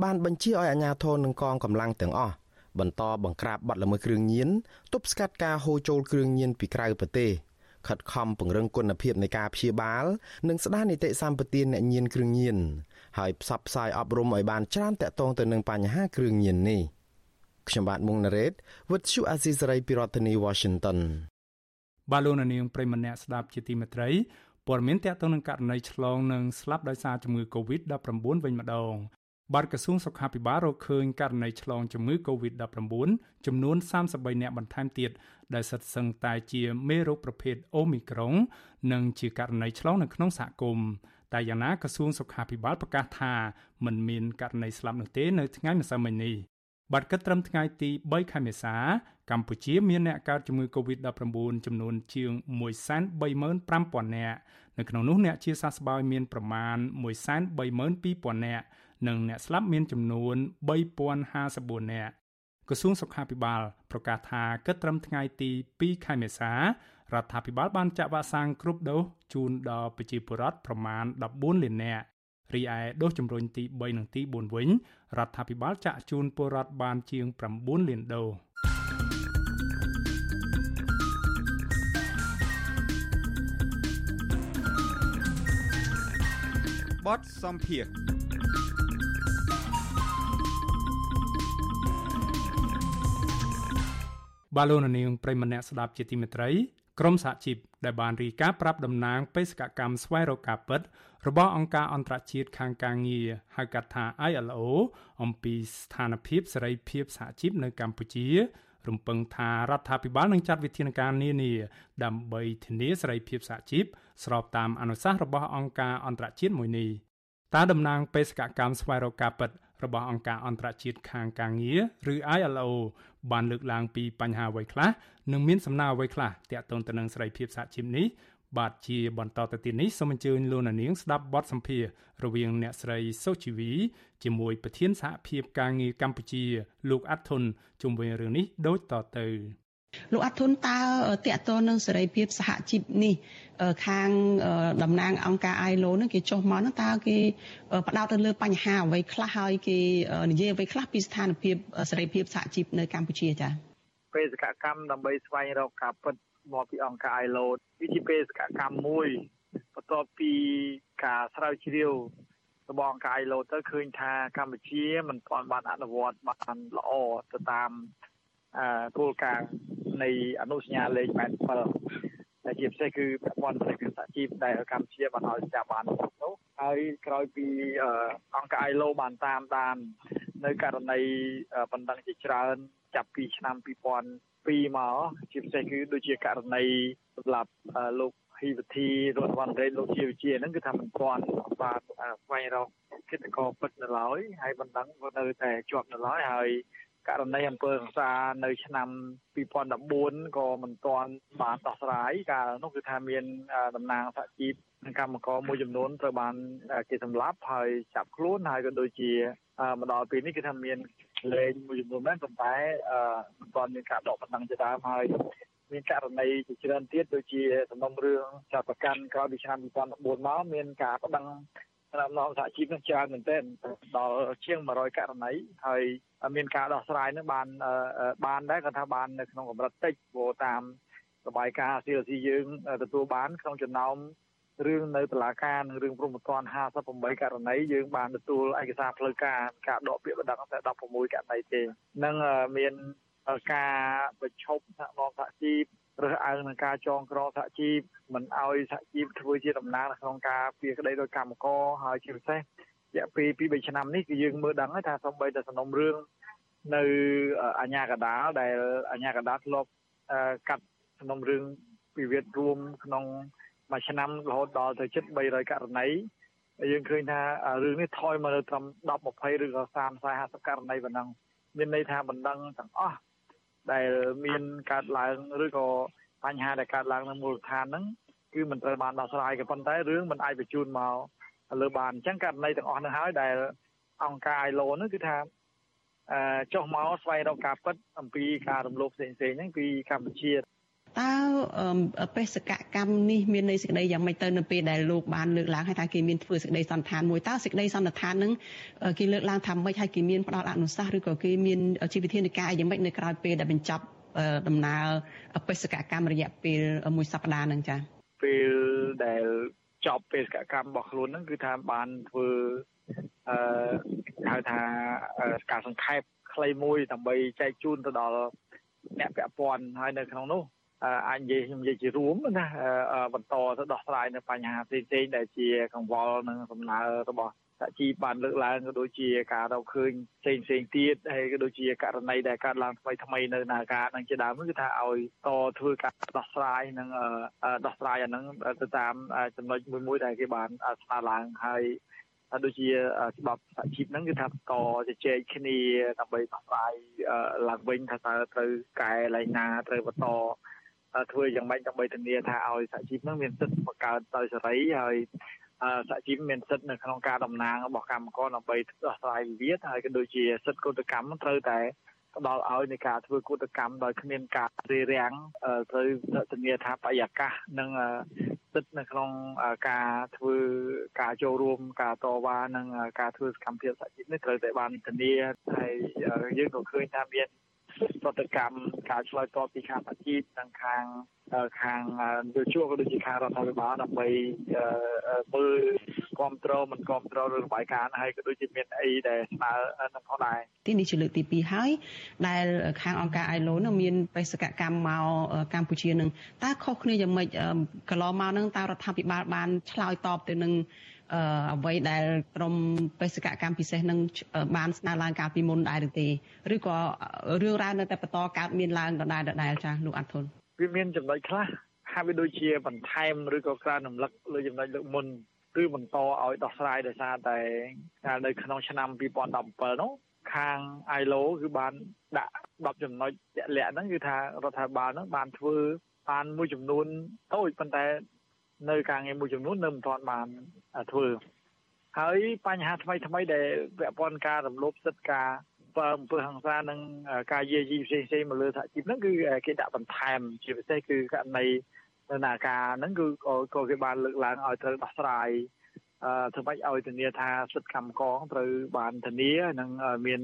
បានបញ្ជាឲ្យអាជ្ញាធរនិងកងកម្លាំងទាំងអស់បន្តបង្ក្រាបបទល្មើសគ្រឿងញៀនទប់ស្កាត់ការហូរចូលគ្រឿងញៀនពីក្រៅប្រទេស ខិតខំពង្រឹងគុណភាពនៃការព្យាបាល និងស្ដារនីតិសម្បទានអ្នកញៀនគ្រឿងញៀនហើយផ្សព្វផ្សាយអប់រំឲ្យបានច្រើនតាក់ទងទៅនឹងបញ្ហាគ្រឿងញៀននេះខ្ញុំបាទមុងណារ៉េត With you Azisari ពីរដ្ឋធានី Washington បាទលោកនាងប្រិមម្នាក់ស្ដាប់ជាទីមេត្រីព័ត៌មានតាក់ទងនឹងករណីឆ្លងនិងស្លាប់ដោយសារជំងឺ Covid-19 វិញម្ដងបាទក្រសួងសុខាភិបាលរកឃើញករណីឆ្លងជំងឺ Covid-19 ចំនួន33នាក់បន្ថែមទៀត ដែលសិតសឹងតែជាមេរោគប្រភេទ Omicron និងជាករណីឆ្លងនៅក្នុងសហគមន៍តែយ៉ាងណាក្រសួងសុខាភិបាលប្រកាសថាមិនមានករណីស្លាប់នោះទេនៅថ្ងៃម្សិលមិញនេះបាទគិតត្រឹមថ្ងៃទី3ខែមេសា កម្ពុជាមានអ្នកកើតជំងឺ Covid-19 ចំនួនជាង135,000នាក់នៅក្នុងនោះអ្នកជាសះស្បើយមានប្រមាណ132,000នាក់និងអ្នកស្លាប់មានចំនួន3054នាក់ ក្រសួងសុខាភិបាលប្រកាសថាគិតត្រឹមថ្ងៃទី2ខែមេសារដ្ឋាភិបាលបានចាក់វ៉ាក់សាំងគ្រប់ដូសជូនដល់ប្រជាពលរដ្ឋប្រមាណ14លាននាក់រីឯដូសជំរុញទី3និងទី4វិញរដ្ឋាភិបាលចាក់ជូនពលរដ្ឋបានជាង9លានដូសបតសំភារ បាឡូណានីងប្រិមម្នាក់ស្ដាប់ជាទីមេត្រីក្រមសហជីពដែលបានរីកាប្រាប់តំណាងបេសកកម្មស្វែងរកការពិត របស់អង្គការអន្តរជាតិខាងការងារហៅកាត់ថា ILO អំពីស្ថានភាពសេរីភាពសហជីពនៅកម្ពុជារំពឹងថារដ្ឋាភិបាលនឹងចាត់វិធានការនានាដើម្បីធានាសេរីភាពសហជីពស្របតាមអនុសាសន៍របស់អង្គការអន្តរជាតិមួយនេះតើតំណាងបេសកកម្មស្វែងរកការពិតរបស់អង្គការអន្តរជាតិខាងការងារឬ ILO បានលើកឡើងពីបញ្ហាអ្វីខ្លះនិងមានសំណើអ្វីខ្លះទាក់ទងទៅនឹងសេរីភាពសហជីពនេះបាទជាបន្តទៅទៀតនេះសូមអញ្ជើញលោកនាងស្ដាប់បទសម្ភាសរវាងអ្នកស្រីសុជីវីជាមួយប្រធានសហភាពការងារកម្ពុជាលោកអាត់ធុនជុំវិញរឿងនេះដូចតទៅ លោកអាត់ធុនតើតកតនឹងសេរីភាពសហជីពនេះខាងតំណាងអង្គការ ILO នឹងគេចុះមកហ្នឹងតើគេផ្ដោតទៅលើបញ្ហាអ្វីខ្លះហើយគេនិយាយអ្វីខ្លះពីស្ថានភាពសេរីភាពសហជីពនៅកម្ពុជាចា៎បេសកកម្មដើម្បីស្វែងរកការពិតមកពីអង្គការ ILO វាជាបេសកកម្មមួយបន្ទាប់ពីការស្រាវជ្រាវរបស់អង្គការ ILO ទៅឃើញថាកម្ពុជាមិនទាន់បានអនុវត្តបានល្អទៅតាម គោលការណ៍នៃអនុសញ្ញាលេខ87ដែលជាពិសេសគឺប្រព័ន្ធសេដ្ឋកិច្ចសហជីពដែលកម្ពុជាបានឲ្យស្ថាប័ននោះហើយក្រោយពីអង្គការ ILO បានតាមដាន នៅករណីបណ្ដឹងជាច្រើន ចាប់ពីឆ្នាំ2002មកជាពិសេសគឺដូចជាករណីសម្រាប់លោកហ៊ីវធីរដ្ឋមន្ត្រីលោកជាវិជាហ្នឹងគឺថាមិនទាន់បានស្វែងរកគិតកោពិតនៅឡើយហើយបណ្ដឹងក៏នៅតែជាប់នៅឡើយហើយ ករណីអំពើហិង្សានៅឆ្នាំ2014ក៏មិនទាន់បានដោះស្រាយកាលនោះគឺថាមានតំណាងសហជីពនិងកម្មករមួយចំនួនត្រូវបានគេសម្លាប់ហើយចាប់ខ្លួនហើយក៏ដូចជាមកដល់ពេលនេះគឺថាមានលេងមួយចំនួនមែនប៉ុន្តែមិនទាន់មានការដកបណ្ដឹងជាដើមហើយមានករណីជាច្រើនទៀតដូចជាសំណុំរឿងចាប់ប្រកាន់ក្រោយពីឆ្នាំ2014មកមានការប្តឹង តាមនំសហជីពនឹងច្រើនមែនទែនដល់ជាង100ករណីហើយមានការដោះស្រាយនឹងបានបានដែរគាត់ថាបាននៅក្នុងកម្រិតតិចព្រោះតាមសបាយការ CLC យើងទទួលបានក្នុងចំណោមរឿងនៅតុលាការនិងរឿងព្រំប្រទាន58ករណីយើងបានទទួលឯកសារផ្លូវការការដកពាក្យបណ្ដឹងតែ16ករណីទេនឹងមានការប្រឈប់សហគមន៍សហជីព រើសអើងនឹងការចងក្រងសហជីពមិនអោយសហជីពធ្វើជាតំណាងក្នុងការពីក្តីដោយកម្មករហើយជាពិសេសរយៈពេល2 3ឆ្នាំនេះគឺយើងមើលដឹងថាសំបីតែសំណុំរឿងនៅអញ្ញាកដាលដែលអញ្ញាកដាលធ្លាប់កាត់សំណុំរឿងពិវាទរួមក្នុងមួយឆ្នាំរហូតដល់ទៅជិត300ករណីយើងឃើញថារឿងនេះថយមកនៅត្រឹម10 20ឬក៏30 40ករណីប៉ុណ្ណឹងមានន័យថាបណ្ដឹងទាំងអស់ ដែលមានកើតឡើងឬក៏បញ្ហាដែលកើតឡើងនៅមូលដ្ឋានហ្នឹងគឺមិនត្រូវបានដោះស្រាយក៏ប៉ុន្តែរឿងមិនអាចបញ្ជូនមកលើបានអញ្ចឹងករណីទាំងអស់នោះហើយដែលអង្គការ ILO នោះគឺថាអឺចុះមកស្វែងរកការពិតអំពីការរំលោភផ្សេងៗហ្នឹងពីកម្ពុជា តើបេសកកម្មនេះមានន័យសេចក្តីយ៉ាងម៉េចទៅនៅពេលដែលលោកបានលើកឡើងហើយថាគេមានធ្វើសេចក្តីសន្និដ្ឋានមួយតើសេចក្តីសន្និដ្ឋានហ្នឹងគេលើកឡើងថាម៉េចហើយគេមានផ្ដល់អនុសាសន៍ឬក៏គេមានជីវវិធានការយ៉ាងម៉េចនៅក្រៅពេលដែលបញ្ចប់ដំណើរបេសកកម្មរយៈពេលមួយសប្តាហ៍ហ្នឹងចា៎ពេលដែលចប់បេសកកម្មរបស់ខ្លួនហ្នឹងគឺថាបានធ្វើអឺហៅថាការសង្ខេបខ្លីមួយដើម្បីចែកជូនទៅដល់អ្នកពាក់ព័ន្ធហើយនៅក្នុងនោះ អាចនិយាយខ្ញុំនិយាយជារួមណាបន្តទៅដោះស្រាយនៅបញ្ហាផ្សេងៗដែលជាកង្វល់និងសំណើរបស់សហជីពបានលើកឡើងក៏ដូចជាការរកឃើញផ្សេងផ្សេងទៀតហើយក៏ដូចជាករណីដែលកើតឡើងថ្មីថ្មីនៅនាការនឹងជាដើមគឺថាឲ្យតធ្វើការដោះស្រាយនិងដោះស្រាយអានឹងទៅតាមចំណុចមួយមួយដែលគេបានស្នើឡើងហើយដូចជាច្បាប់សហជីពហ្នឹងគឺថាតជជែកគ្នាដើម្បីដោះស្រាយឡើងវិញថាតើត្រូវកែឡើងណាត្រូវបន្ត ធ្វើយ៉ាងម៉េចដើម្បីធានាថាឲ្យសហជីពនឹងមានសិទ្ធិបង្កើតដោយសេរីហើយសហជីពមានសិទ្ធិនៅក្នុងការតំណាងរបស់កម្មករដើម្បីដោះស្រាយវិវាទហើយក៏ដូចជាសិទ្ធិកោតកម្មត្រូវតែផ្ដល់ឲ្យនៃការធ្វើកោតកម្មដោយគ្មានការរារាំងត្រូវធានាថាបរិយាកាសនិងសិទ្ធិនៅក្នុងការធ្វើការចូលរួមការតវ៉ានិងការធ្វើសកម្មភាពសហជីពនេះត្រូវតែបានធានាហើយយើងក៏ឃើញថាមាន ប្រតិកម្មការឆ្លើយតបពីខាងអាជីពនិងខាងខាងយោជកក៏ដូចជាខាងរដ្ឋាភិបាលដើម្បីមើលកគ្រប់គ្រងមិនគ្រប់គ្រងរឿងរបាយការណ៍ហើយក៏ដូចជាមានអីដែលស្នើនឹងផងដែរទីនេះជាលើកទី2ហើយដែលខាងអង្គការ ILO នឹងមានបេសកកម្មមកកម្ពុជានឹងតើខុសគ្នាយ៉ាងម៉េចកន្លងមកនឹងតើរដ្ឋាភិបាលបានឆ្លើយតបទៅនឹង អ្វីដែលក្រមបេសកកម្មពិសេសនឹងបានស្នើឡើងកាលពីមុនដែរឬទេឬក៏រឿងរ៉ាវនៅតែបន្តកើតមានឡើងដដែលដដែលចាស់លោកអាត់ធុនវាមានចំណុចខ្លះហាក់បីដូចជាបន្ថែមឬក៏ក្រើនរំលឹកលើចំណុចលើកមុនគឺបន្តឲ្យដោះស្រាយដោយសារតែនៅក្នុងឆ្នាំ2017នោះខាង ILO គឺបានដាក់10ចំណុចជាក់លាក់ហ្នឹងគឺថារដ្ឋាភិបាលហ្នឹងបានធ្វើបានមួយចំនួនតូចប៉ុន្តែ នៅការងារមួយចំនួននៅមិនទាន់បានធ្វើហើយបញ្ហាថ្មីថ្មីដែលពាក់ព័ន្ធការរំលោភសិទ្ធិការបើអំពើហិង្សានិងការយាយីផ្សេងផ្សេងមកលើសហជីពហ្នឹងគឺគេដាក់បន្ថែមជាពិសេសគឺករណីដំណើរការហ្នឹងគឺក៏គេបានលើកឡើងឲ្យត្រូវដោះស្រាយអឺធ្វើម៉េចឲ្យធានាថាសិទ្ធិកម្មករត្រូវបានធានានិងមាន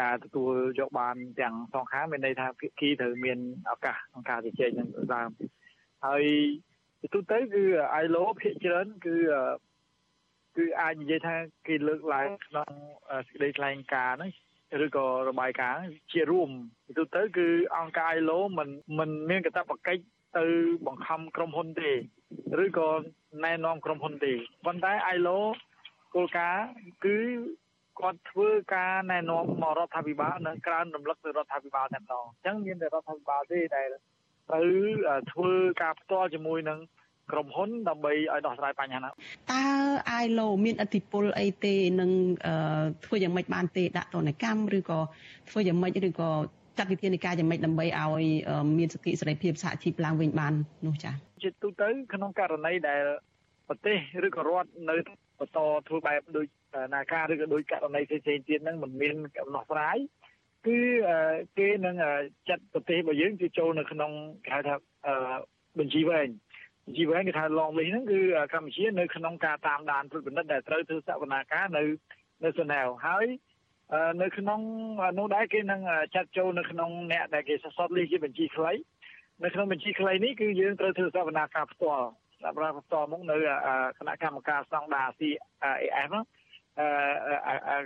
ការទទួលយកបានទាំងសងខាងមានន័យថាភាគីត្រូវមានឱកាសក្នុងការជជែកនឹងដើមហើយ ទូទៅគឺ ILO ភាគច្រើនគឺគឺអាចនិយាយថាគេលើកឡើងក្នុងសេចក្តីថ្លែងការណ៍ហ្នឹងឬក៏របាយការណ៍ជារួមទូទៅគឺអង្គការ ILO មិនមិនមានកាតព្វកិច្ចទៅបង្ខំក្រុមហ៊ុនទេឬក៏ណែនាំក្រុមហ៊ុនទេប៉ុន្តែ ILO គោលការណ៍គឺគាត់ធ្វើការណែនាំមករដ្ឋាភិបាលនិងក្រើនរំលឹកទៅរដ្ឋាភិបាលតែម្ដងអញ្ចឹងមានតែរដ្ឋាភិបាលទេដែល ត្រូវធ្វើការផ្ទាល់ជាមួយនឹងក្រុមហ៊ុនដើម្បីឲ្យដោះស្រាយបញ្ហាហ្នឹងតើ ILO មានអធិបុលអីទេនឹងធ្វើយ៉ាងម៉េចបានទេដាក់ទណ្ឌកម្មឬក៏ធ្វើយ៉ាងម៉េចឬក៏ចាត់វិធានការយ៉ាងម៉េចដើម្បីឲ្យមានសិទ្ធិសេរីភាពសហជីពឡើងវិញបាននោះចា៎ជាទូទៅក្នុងករណីដែលប្រទេសឬក៏រដ្ឋនៅបន្តធ្វើបែបដូចនាការឬក៏ដូចករណីផ្សេងៗទៀតហ្នឹងមិនមានកំណោះស្រាយ គឺគេនឹងចាត់ប្រទេសរបស់យើងគឺចូលនៅក្នុងគេហៅថាបញ្ជីវែងជីវែងគេថា long list ហ្នឹងគឺកម្ពុជានៅក្នុងការតាមដានត្រួតពិនិត្យដែលត្រូវធ្វើសវនាការនៅនៅសណែវហើយនៅក្នុងនោះដែរគេនឹងចាត់ចូលនៅក្នុងអ្នកដែលគេសរសេរលីជាបញ្ជីខ្លីនៅក្នុងបញ្ជីខ្លីនេះគឺយើងត្រូវធ្វើសវនាការផ្ទាល់សវនាផ្ទាល់មកនៅគណៈកម្មការស្តង់ដារ CAF អឺ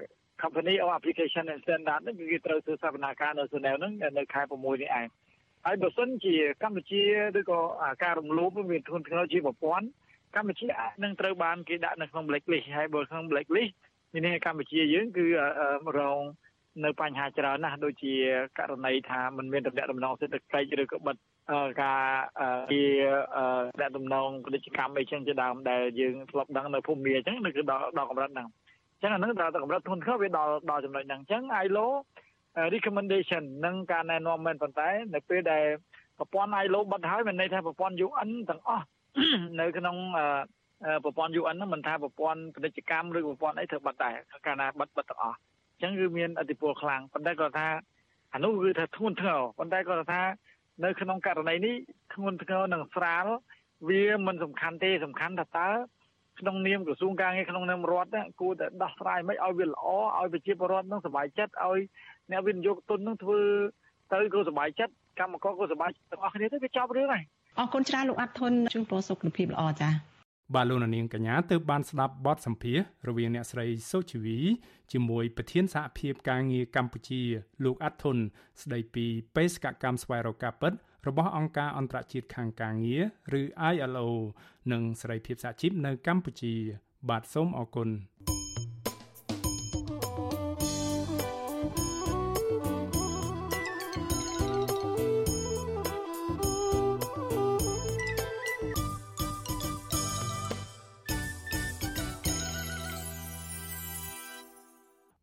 company or application and standard ហ្នឹងគឺគេត្រូវធ្វើសវនាការនៅសណែវហ្នឹងនៅខែ6នេះឯងហើយបើសិនជាកម្ពុជាឬក៏ការរំលោភវាធ្ងន់ធ្ងរជាប្រព័ន្ធកម្ពុជាអាចនឹងត្រូវបានគេដាក់នៅក្នុង blacklist ហើយបើក្នុង blacklist មានន័យថាកម្ពុជាយើងគឺរងនៅបញ្ហាច្រើនណាស់ដូចជាករណីថាมันមានតំណែងតំណងសេដ្ឋកិច្ចឬក៏បិទការជាតំណតំណងពាណិជ្ជកម្មអីចឹងជាដើមដែលយើងធ្លាប់ដឹងនៅភូមិមាអញ្ចឹងនៅគឺដល់ដល់កម្រិតហ្នឹងអញ្ចឹងអានឹងដល់កម្រិតធ្ងន់ធ្ងរវាដល់ដល់ចំណុចហ្នឹងអញ្ចឹង ILO recommendation និងការណែនាំមែនប៉ុន្តែ នៅពេលដែលប្រព័ន្ធ ILO បិទហើយមានន័យថាប្រព័ន្ធ UN ទាំងអស់នៅក្នុងប្រព័ន្ធ UN ហ្នឹងមិនថាប្រព័ន្ធពាណិជ្ជកម្មឬប្រព័ន្ធអីធ្វើបិទដែរកាលណាបិទបិទទាំងអស់អញ្ចឹងគឺមានអធិពលខ្លាំងប៉ុន្តែគាត់ថាអានោះគឺថាធ្ងន់ធ្ងរប៉ុន្តែគាត់ថានៅក្នុងករណីនេះធ្ងន់ធ្ងរនិងស្រាលវាមិនសំខាន់ទេសំខាន់ថាតើ ក្នុងនាមក្រសួងការងារក្នុងនាមរដ្ឋគួរតែដោះស្រាយមិនឲ្យវាល្អឲ្យប្រជាពលរដ្ឋនឹងសុបាយចិត្តឲ្យអ្នកវិនិយោគទុននឹងធ្វើទៅក៏សុបាយចិត្តកម្មករក៏សុបាយទាំងអស់គ្នាទៅវាចប់រឿងហើយអរគុណច្រើនលោកអាត់ធុនជួបប្រសុខភាពល្អចា៎បាទលោកនាងកញ្ញាទើបបានស្ដាប់បទសម្ភាសរវាងអ្នកស្រីសុជីវីជាមួយប្រធានសហភាពការងារកម្ពុជាលោកអាត់ធុនស្ដីពីបេសកកម្មស្វែងរកការពិត របស់អង្គការអន្តរជាតិខាងការងារឬ ILO និងសេរីភាពសហជីពនៅកម្ពុជា បាទសូមអរគុណ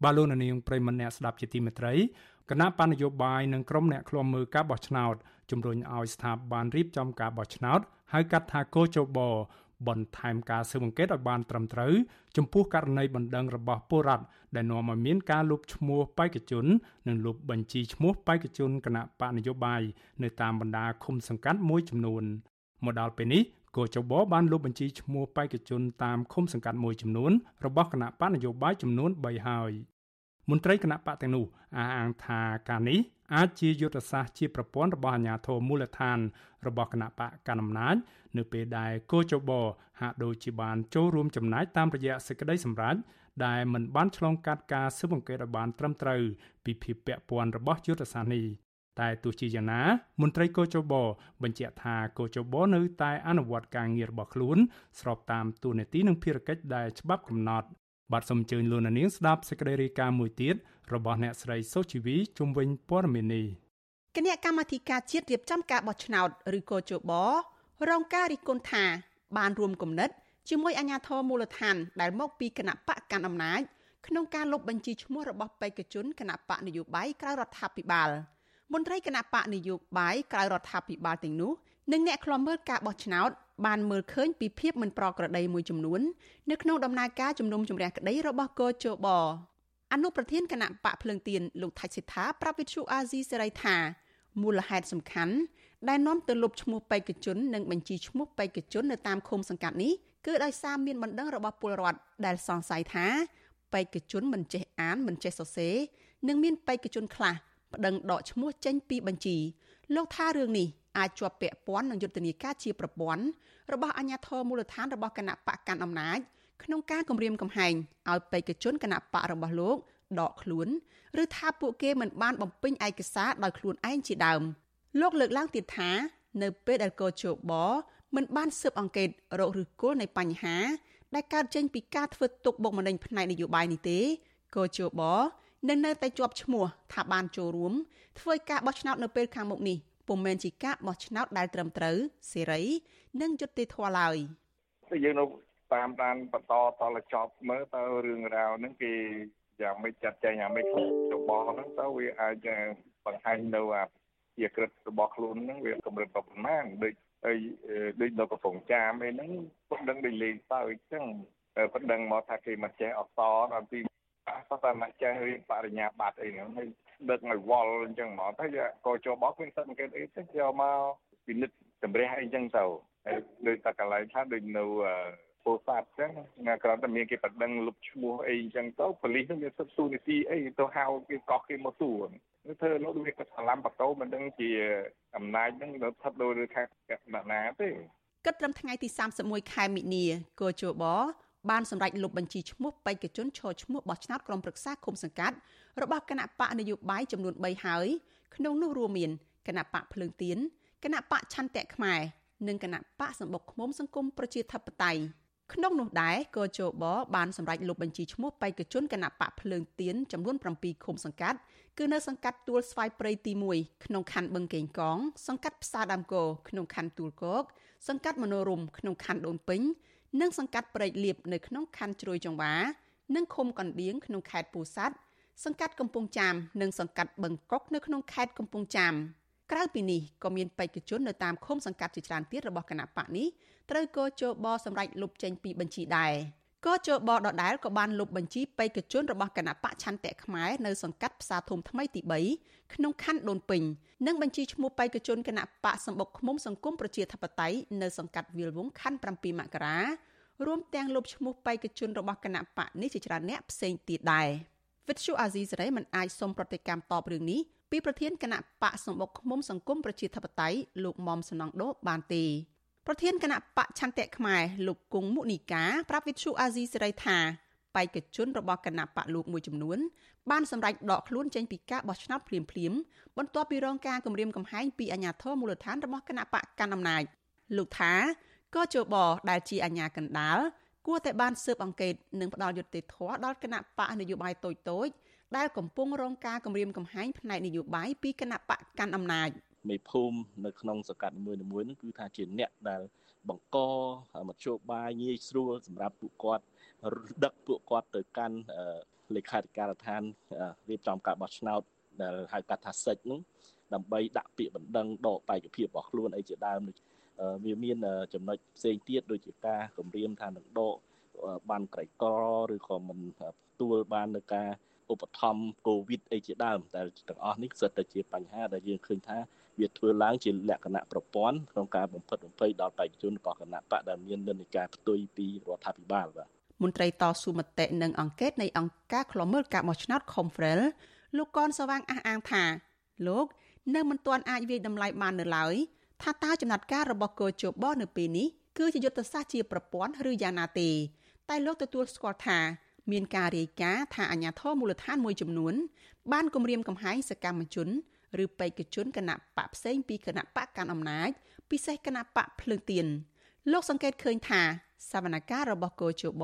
បាទលោកនាងប្រិមម្នាក់ស្ដាប់ជាទីមេត្រី គណៈបណ្ឌនយោបាយនិងក្រុមអ្នកឃ្លាំមើលការបោះឆ្នោតជំរុញឲ្យស្ថាប័នរៀបចំការបោះឆ្នោតហៅកាត់ថាកោជបបន្ថែមការស៊ើបអង្កេតឲ្យបានត្រឹមត្រូវចំពោះករណីបណ្ដឹងរបស់ពលរដ្ឋដែលនាំឲ្យមានការលុបឈ្មោះបេក្ខជន និងលុបបញ្ជីឈ្មោះបេក្ខជនគណៈបកនយោបាយនៅតាមបណ្ដាឃុំសង្កាត់មួយចំនួនមកដល់ពេលនេះកោចបបានលុបបញ្ជីឈ្មោះបេក្ខជនតាមឃុំសង្កាត់មួយចំនួនរបស់គណៈបកនយោបាយចំនួន3ហើយ មន្ត្រីគណៈបកទាំងនោះអះអាងថាការនេះអាចជាយុទ្ធសាស្ត្រជាប្រព័ន្ធរបស់អាជ្ញាធរមូលដ្ឋាន របស់គណៈបកកណ្ដាលអំណាចនៅពេលដែលកោចបហាក់ដូចជាបានចូលរួមចំណែកតាមរយៈសេចក្តីសម្រេចដែលមិនបានឆ្លងកាត់ការស៊ើបអង្កេតឲ្យបានត្រឹមត្រូវពីភាពពាក់ព័ន្ធរបស់យុទ្ធសាស្ត្រនេះតែទោះជាយ៉ាងណា មន្ត្រីកោចបបញ្ជាក់ថាកោចបនៅតែអនុវត្តការងាររបស់ខ្លួនស្របតាមទូនាទីនិងភារកិច្ចដែលច្បាប់កំណត់ បាទសូមអញ្ជើញលោកនាងស្ដាប់សេចក្តីរាយការណ៍មួយទៀតរបស់អ្នកស្រីសុជីវីជុំវិញព័ត៌មាននេះគណៈកម្មាធិការជាតិរៀបចំការបោះឆ្នោតឬកោជបរងការរិះគន់ថា បានរួមគំនិតជាមួយអាជ្ញាធរមូលដ្ឋានដែលមកពីគណៈបកកាន់អំណាចក្នុងការលុបបញ្ជីឈ្មោះរបស់បេក្ខជនគណៈបកនយោបាយក្រៅរដ្ឋាភិបាលមន្ត្រីគណៈបកនយោបាយក្រៅរដ្ឋាភិបាលទាំងនោះ និងអ្នកខ្លំមើលការបោះឆ្នោតបានមើលឃើញពីភាពមិនប្រក្រតីមួយចំនួននៅក្នុងដំណើរការជំនុំជម្រះក្តីរបស់កោជបអនុប្រធានគណៈបកភ្លើងទៀនលោកថៃសិដ្ឋាប្រាប់វិទ្យុអាស៊ីសេរីថាមូលហេតុសំខាន់ដែលនាំទៅលុបឈ្មោះបេក្ខជននិងបញ្ជីឈ្មោះបេក្ខជននៅតាមឃុំសង្កាត់នេះគឺដោយសារមានបណ្ដឹងរបស់ពលរដ្ឋដែលសង្ស័យថាបេក្ខជនមិនចេះអានមិនចេះសរសេរនិងមានបេក្ខជនខ្លះប្តឹងដកឈ្មោះចេញពីបញ្ជីលោកថារឿងនេះ អាចជាប់ពាក់ព័ន្ធនឹងយុទ្ធនាការជាប្រព័ន្ធរបស់អាជ្ញាធរមូលដ្ឋានរបស់គណៈបកកាន់អំណាចក្នុងការគម្រាមកំហែងឲ្យបេក្ខជនគណៈបករបស់លោកដកខ្លួនឬថាពួកគេមិនបានបំពេញឯកសារដោយខ្លួនឯងជាដើមលោកលើកឡើងទៀតថា នៅពេលដែលកោជបមិនបានស៊ើបអង្កេតរកឫសគល់នៃបញ្ហា ដែលកើតចេញពីការធ្វើទុកបុកម្នេញផ្នែកនយោបាយនេះទេកោជបនឹងនៅតែជាប់ឈ្មោះថាបានចូលរួមធ្វើការបោះឆ្នោតនៅពេលខាងមុខនេះ ពុំមែនជាការបោះឆ្នោតដែលត្រឹមត្រូវសេរី និងយុត្តិធម៌ឡើយយើងនៅតាមដានបន្តតលចប់មើលតើរឿងរ៉ាវហ្នឹងគេយ៉ាងមិនចាត់ចែងយ៉ាងមិនរបស់ហ្នឹងតើវាអាចបង្ហាញនៅអាជាក្រិតរបស់ខ្លួនហ្នឹងវាកម្រិតប្រមាណដូចហើយដូចនៅកំពង់ចាមអីហ្នឹងពុតដឹងដូចលេងសើចអញ្ចឹងពុតដឹងមកថាគេមិនចេះអសរដល់ពីអសរមិនចេះរៀនបរិញ្ញាបត្រអីហ្នឹងហើយ ដឹកឲ្យវល់អញ្ចឹងមកទៅក៏ចូលបោកមានសិទ្ធិអង្គអីទៅយកមកពិនិត្យតម្រះអីអញ្ចឹងទៅហើយដូចតែកន្លែងថាដូចនៅពោធិ៍សាត់អញ្ចឹងណាគ្រាន់តែមានគេបដិងលុបឈ្មោះអីអញ្ចឹងទៅប៉ូលីសនឹងមានសិទ្ធិទូនីតិអីទៅហៅគេកោះគេមកសួរធ្វើនោះវាក៏ឆ្លាំបតោមិនដឹងជាអំណាចនឹងនៅស្ថិតលើខាងអ្នកណាទេគិតត្រឹមថ្ងៃទី31ខែមិនិនាកោជប បានសម្រេចលុបបញ្ជីឈ្មោះបេក្ខជនឈរឈ្មោះបោះឆ្នោតក្រុមប្រឹក្សាឃុំសង្កាត់របស់គណៈបកនយោបាយចំនួន3ហើយក្នុងនោះរួមមានគណៈបកភ្លើងទៀនគណៈបកឆន្ទៈខ្មែរនិងគណៈបកសម្បុកឃុំសង្គមប្រជាធិបតេយ្យក្នុងនោះដែរកោជបបានសម្រេចលុបបញ្ជីឈ្មោះបេក្ខជនគណៈបកភ្លើងទៀនចំនួន7ឃុំសង្កាត់គឺនៅសង្កាត់ទួលស្វាយព្រៃទី1ក្នុងខណ្ឌបឹងកេងកង សង្កាត់ផ្សារដើមគោក្នុងខណ្ឌទួលគោកសង្កាត់មនោរមក្នុងខណ្ឌដូនពេញ និងសង្កាត់ព្រែកលៀបនៅក្នុងខណ្ឌជ្រោយចង្វានិងឃុំកណ្ដៀងក្នុងខេត្តពោធិ៍សាត់សង្កាត់កំពង់ចាមនិងសង្កាត់បឹងកុកនៅក្នុងខេត្តកំពង់ចាមក្រៅពីនេះក៏មានបេក្ខជននៅតាមឃុំសង្កាត់ជាច្រើនទៀតរបស់គណៈបកនេះត្រូវកោជបសម្រាប់លុបចេញពីបញ្ជីដែរ កោជបដដែលក៏បានលុបបញ្ជីបេក្ខជនរបស់គណៈបកឆន្ទៈខ្មែរនៅសង្កាត់ផ្សារធំថ្មីទី3ក្នុងខណ្ឌដូនពេញនិងបញ្ជីឈ្មោះបេក្ខជនគណៈបកសម្បុកឃុំសង្គមប្រជាធិបតេយ្យនៅសង្កាត់វាលវងខណ្ឌ7មករារួមទាំងលុបឈ្មោះបេក្ខជនរបស់គណៈបកនេះជាច្រើនអ្នកផ្សេងទៀតដែរវិទ្យុអាស៊ីសេរីមិនអាចសុំប្រតិកម្មតបរឿងនេះពីប្រធានគណៈបកសម្បុកឃុំសង្គមប្រជាធិបតេយ្យលោកមុំសំណងដូបានទេ ប្រធានគណៈបកឆន្ទៈខ្មែរលោកគង់មុនីកាប្រាប់វិទ្យុអាស៊ីសេរីថាបេក្ខជនរបស់គណៈបកលោកមួយចំនួនបានសម្រេចដកខ្លួនចេញពីការបោះឆ្នោតភ្លាមភ្លាមបន្ទាប់ពីរងការគំរាមកំហែងពីអាជ្ញាធរមូលដ្ឋានរបស់គណៈបកកណ្ដាលអំណាចលោកថាក៏ជបដែលជាអាជ្ញាកណ្ដាលគួរតែបានស៊ើបអង្កេតនិងផ្ដល់យុត្តិធម៌ដល់គណៈបកនយោបាយតូចតូចដែលកំពុងរងការគំរាមកំហែងផ្នែកនយោបាយពីគណៈបកកាន់អំណាច មេភូមិនៅក្នុងសង្កាត់នីមួយៗនោះគឺថាជាអ្នកដែលបង្កមធ្យោបាយងាយស្រួលសម្រាប់ពួកគាត់ដឹកពួកគាត់ទៅកាន់លេខាធិការដ្ឋានរៀបចំការបោះឆ្នោតដែលហៅកាត់ថាសិចនោះដើម្បីដាក់ពាក្យបណ្ដឹងដកបេក្ខភាពរបស់ខ្លួនអីជាដើមវាមានចំណុចផ្សេងទៀតដូចជាការគម្រាមថានឹងដកបានក្រីក្រឬក៏មិនទទួលបាននៅការឧបត្ថម្ភកូវីដអីជាដើមតែទាំងអស់នេះសិតតែជាបញ្ហាដែលយើងឃើញថា វាធ្វើឡើងជាលក្ខណៈប្រព័ន្ធក្នុងការបំផិតបំភ័យដល់បេក្ខជនរបស់គណៈបកដែលមាននិន្នាការផ្ទុយពីរដ្ឋាភិបាលបាទមន្ត្រីតស៊ូមតិនិងអង្គការនៃអង្គការឃ្លាំមើលការបោះឆ្នោត Confrel លោកកនសវាងអះអាងថាលោកនៅមិនទាន់អាចវិយតម្លៃបាននៅឡើយថាតើចំណាត់ការរបស់កោជបនៅពេលនេះគឺជាយុទ្ធសាស្ត្រជាប្រព័ន្ធឬយ៉ាងណាទេ តែលោកទទួលស្គាល់ថាមានការរាយការណ៍ថាអាញាធរមូលដ្ឋានមួយចំនួនបានគម្រាមកំហែងសកម្មជន ឬបេក្ខជនគណៈបកផ្សេងពីគណៈបកកាន់អំណាចពិសេសគណៈបកភ្លើងទៀនលោកសង្កេតឃើញថាសវនកម្មរបស់កោជប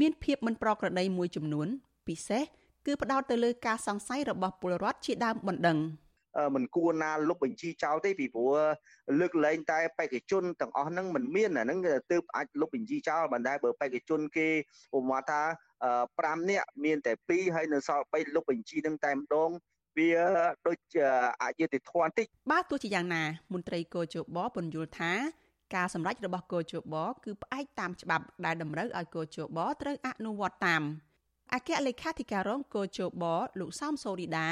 មានភាពមិនប្រក្រតីមួយចំនួន ពិសេសគឺផ្ដោតទៅលើការសង្ស័យរបស់ពលរដ្ឋជាដើមបណ្ដឹងមិនគួរណាលុបបញ្ជីចោលទេពីព្រោះលើកលែងតែបេក្ខជនទាំងអស់ហ្នឹងមិនមានអាហ្នឹងទើបអាចលុបបញ្ជីចោលបានដែរបើបេក្ខជនគេប្រមាថថា5នាក់មានតែ2ហើយនៅសល់3លុបបញ្ជីហ្នឹងតែម្ដង វាដូចអយុត្តិធម៌បន្តិចបាទទោះជាយ៉ាងណា មន្ត្រីកោជបពន្យល់ថាការសម្រេចរបស់កោជបគឺផ្អែកតាមច្បាប់ដែលតម្រូវឲ្យកោជបត្រូវអនុវត្តតាមអគ្គលេខាធិការរងកោជបលោកសោមសូរីដា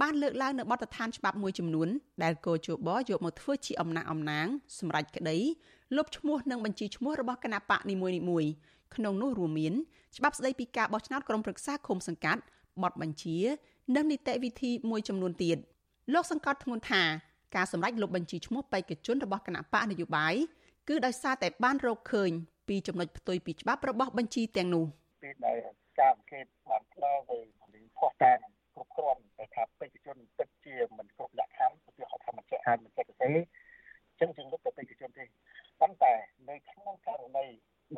បានលើកឡើងនៅបទដ្ឋានច្បាប់មួយចំនួនដែលកោជបយកមកធ្វើជាអំណះអំណាងសម្រាប់ក្តីលុបឈ្មោះនិងបញ្ជីឈ្មោះរបស់គណៈបកនីមួយៗក្នុងនោះរួមមានច្បាប់ស្តីពីការបោះឆ្នោតក្រុមប្រឹក្សាឃុំសង្កាត់បទបញ្ជា និងនីតិវិធីមួយចំនួនទៀតលោកសង្កត់ធ្ងន់ថាការសម្រេចលុបបញ្ជីឈ្មោះបេក្ខជនរបស់គណៈបកនយោបាយគឺដោយសារតែបានរកឃើញពីចំណុចផ្ទុយពីច្បាប់របស់បញ្ជីទាំងនោះពេលដែលការអង្កេតបានផ្ដល់ទៅភស្តុតាងគ្រប់គ្រាន់តែថាបេក្ខជនពិតជាមិនគ្រប់លក្ខខណ្ឌឧទាហរណ៍ថាមិនចេះអានមិនចេះសរសេរអញ្ចឹងយើងលុបទៅបេក្ខជនទេប៉ុន្តែនៅក្នុងករណី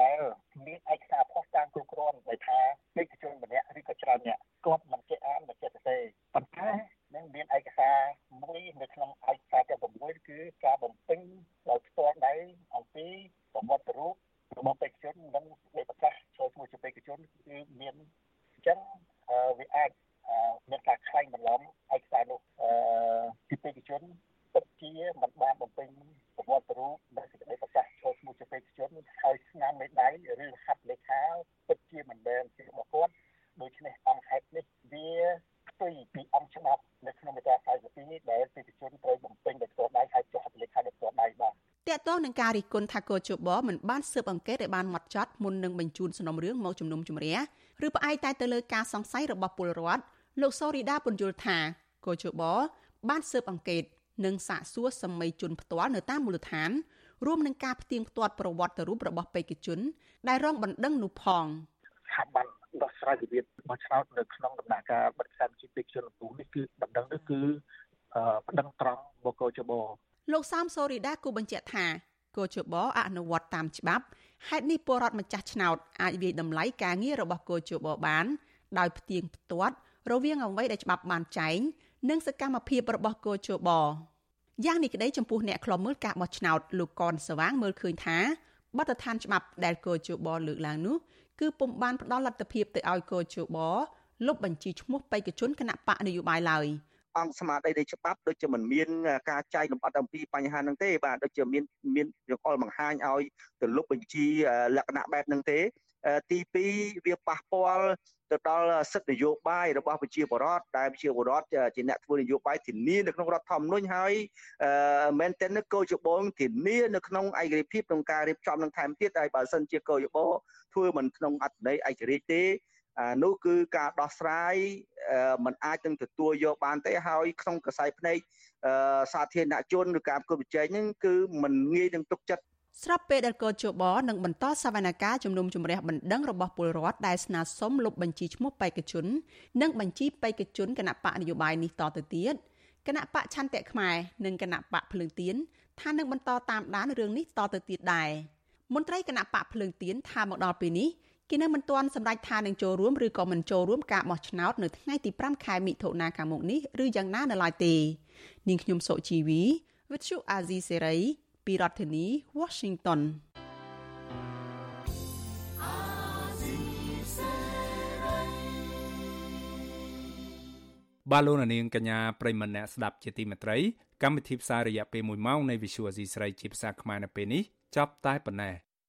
ដែលមានឯកសារភស្តុតាងគ្រប់គ្រាន់ដែលថាបេក្ខជនម្នាក់ឬក៏ច្រើនអ្នកគាត់មិនចេះអានមិនចេះសរសេរប៉ុន្តែនឹងមានឯកសារមួយនៅក្នុងឯកសារទាំង6គឺការបំពេញដោយផ្ទាល់ដៃអំពីប្រវត្តិរូបរបស់បេក្ខជននិងសេចក្តីប្រកាសចូលឈ្មោះជាបេក្ខជនគឺមានអញ្ចឹងវាអាចមានការខ្លែងបន្លំឯកសារនោះអឺពីបេក្ខជនពិតជាមិនបានបំពេញប្រវត្តិរូបនិងសេចក្តីប្រកាសចូលឈ្មោះជាបេក្ខជនហើយស្នាមមេដៃឬហត្ថលេខាពិតជាមិនមែនជារបស់គាត់ដូច្នេះអង្គហេតុនេះវាផ្ទុយពីអង្គច្បាប់នៅក្នុងមាត្រា42ដែលបេក្ខជនត្រូវបំពេញដោយផ្ទាល់ដៃហើយចុះហត្ថលេខាដោយផ្ទាល់ដៃបាទតកតង នឹងការរិះគន់ថាកោជបមិនបានស៊ើបអង្កេតឲ្យបានម៉ត់ចត់មុននឹងបញ្ជូនសំណុំរឿងមកជំនុំជម្រះឬផ្អែកតែទៅលើការសង្ស័យរបស់ពលរដ្ឋលោកសូរីដាពន្យល់ថាកោជបបានស៊ើបអង្កេតនិងសាកសួរសម័យជនផ្ទាល់នៅតាមមូលដ្ឋានរួមនឹងការផ្ទៀងផ្ទាត់ប្រវត្តិរូបរបស់បេក្ខជន ដែលរងបណ្ដឹងនោះផងស្ថាប័នដោះស្រាយវិវាទរបស់ឆ្នោតនៅក្នុងដំណាក់កាលបរិស្ថានជីវបេក្ខជនលំពូនេះគឺបណ្ដឹងនេះគឺបណ្ដឹងត្រង់បកោជបលោកសាមសូរីដាគូបញ្ជាក់ថា កោជបអនុវត្តតាមច្បាប់ហេតុនេះពលរដ្ឋម្ចាស់ឆ្នោតអាចវាយតម្លៃការងាររបស់កោជបបាន ដោយផ្ទៀងផ្ទាត់រវាងអ្វីដែលច្បាប់បានចែងនិងសកម្មភាពរបស់កោជបយ៉ាងនេះក្តីចំពោះអ្នកខ្លំមើលការបោះឆ្នោតលោកកនសវាងមើលឃើញថាបទដ្ឋានច្បាប់ដែលកោជបលើកឡើងនោះគឺពុំបានផ្ដល់លទ្ធភាពទៅឲ្យកោជបលុបបញ្ជីឈ្មោះបេក្ខជនគណៈបកនយោបាយឡើយ អង្គស្មារតីនៃច្បាប់ដូចជាមិនមានការចែកលម្អិតអំពីបញ្ហាហ្នឹងទេបាទដូចជាមានមានរកលបង្ហាញឲ្យទៅលុបបញ្ជីលក្ខណៈបែបហ្នឹងទេទី2វាប៉ះពាល់ទៅដល់សិទ្ធិនយោបាយរបស់ប្រជាពលរដ្ឋដែលប្រជាពលរដ្ឋជាអ្នកធ្វើនយោបាយធានានៅក្នុងរដ្ឋធម្មនុញ្ញហើយមែនទែនគោលជបងធានានៅក្នុងឯករាជ្យភាពក្នុងការរៀបចំនឹងថែមទៀតហើយបើសិនជាគោលជបងធ្វើមិនក្នុងអត្ថន័យឯករាជ្យទេ នោះគឺការដោះស្រាយมันអាចនឹងទទួលយកបានទេហើយក្នុងកសែភ្នែកសាធារណជនឬការប្រកួតប្រជែងហ្នឹងគឺมันងាយនឹងទុកចិត្តស្របពេលដែលកោជបនឹងបន្តសវនកម្មជំនុំជម្រះបណ្ដឹងរបស់ពលរដ្ឋដែលស្នើសុំលុបបញ្ជីឈ្មោះបេក្ខជននិងបញ្ជីបេក្ខជនគណៈបកនយោបាយនេះតទៅទៀតគណៈបកឆន្ទៈខ្មែរនិងគណៈបកភ្លើងទៀនថានឹងបន្តតាមដានរឿងនេះតទៅទៀតដែរមន្ត្រីគណៈបកភ្លើងទៀនថាមកដល់ពេលនេះ គេនៅមិនទាន់សម្រេចថានឹងចូលរួមឬក៏មិនចូលរួមការបោះឆ្នោតនៅថ្ងៃទី5ខែមិថុនាខាងមុខនេះឬយ៉ាងណានៅឡើយទេ នាងខ្ញុំសុជីវី With you Azizi Serai ពីរដ្ឋធានី Washington បាទលោកនាងកញ្ញាប្រិមម្នាក់ស្ដាប់ជាទីមេត្រីកម្មវិធីផ្សាយរយៈពេល1ម៉ោងនៃ Visual Asia ស្រីជាភាសាខ្មែរនៅពេលនេះចប់តែប៉ុណ្ណេះ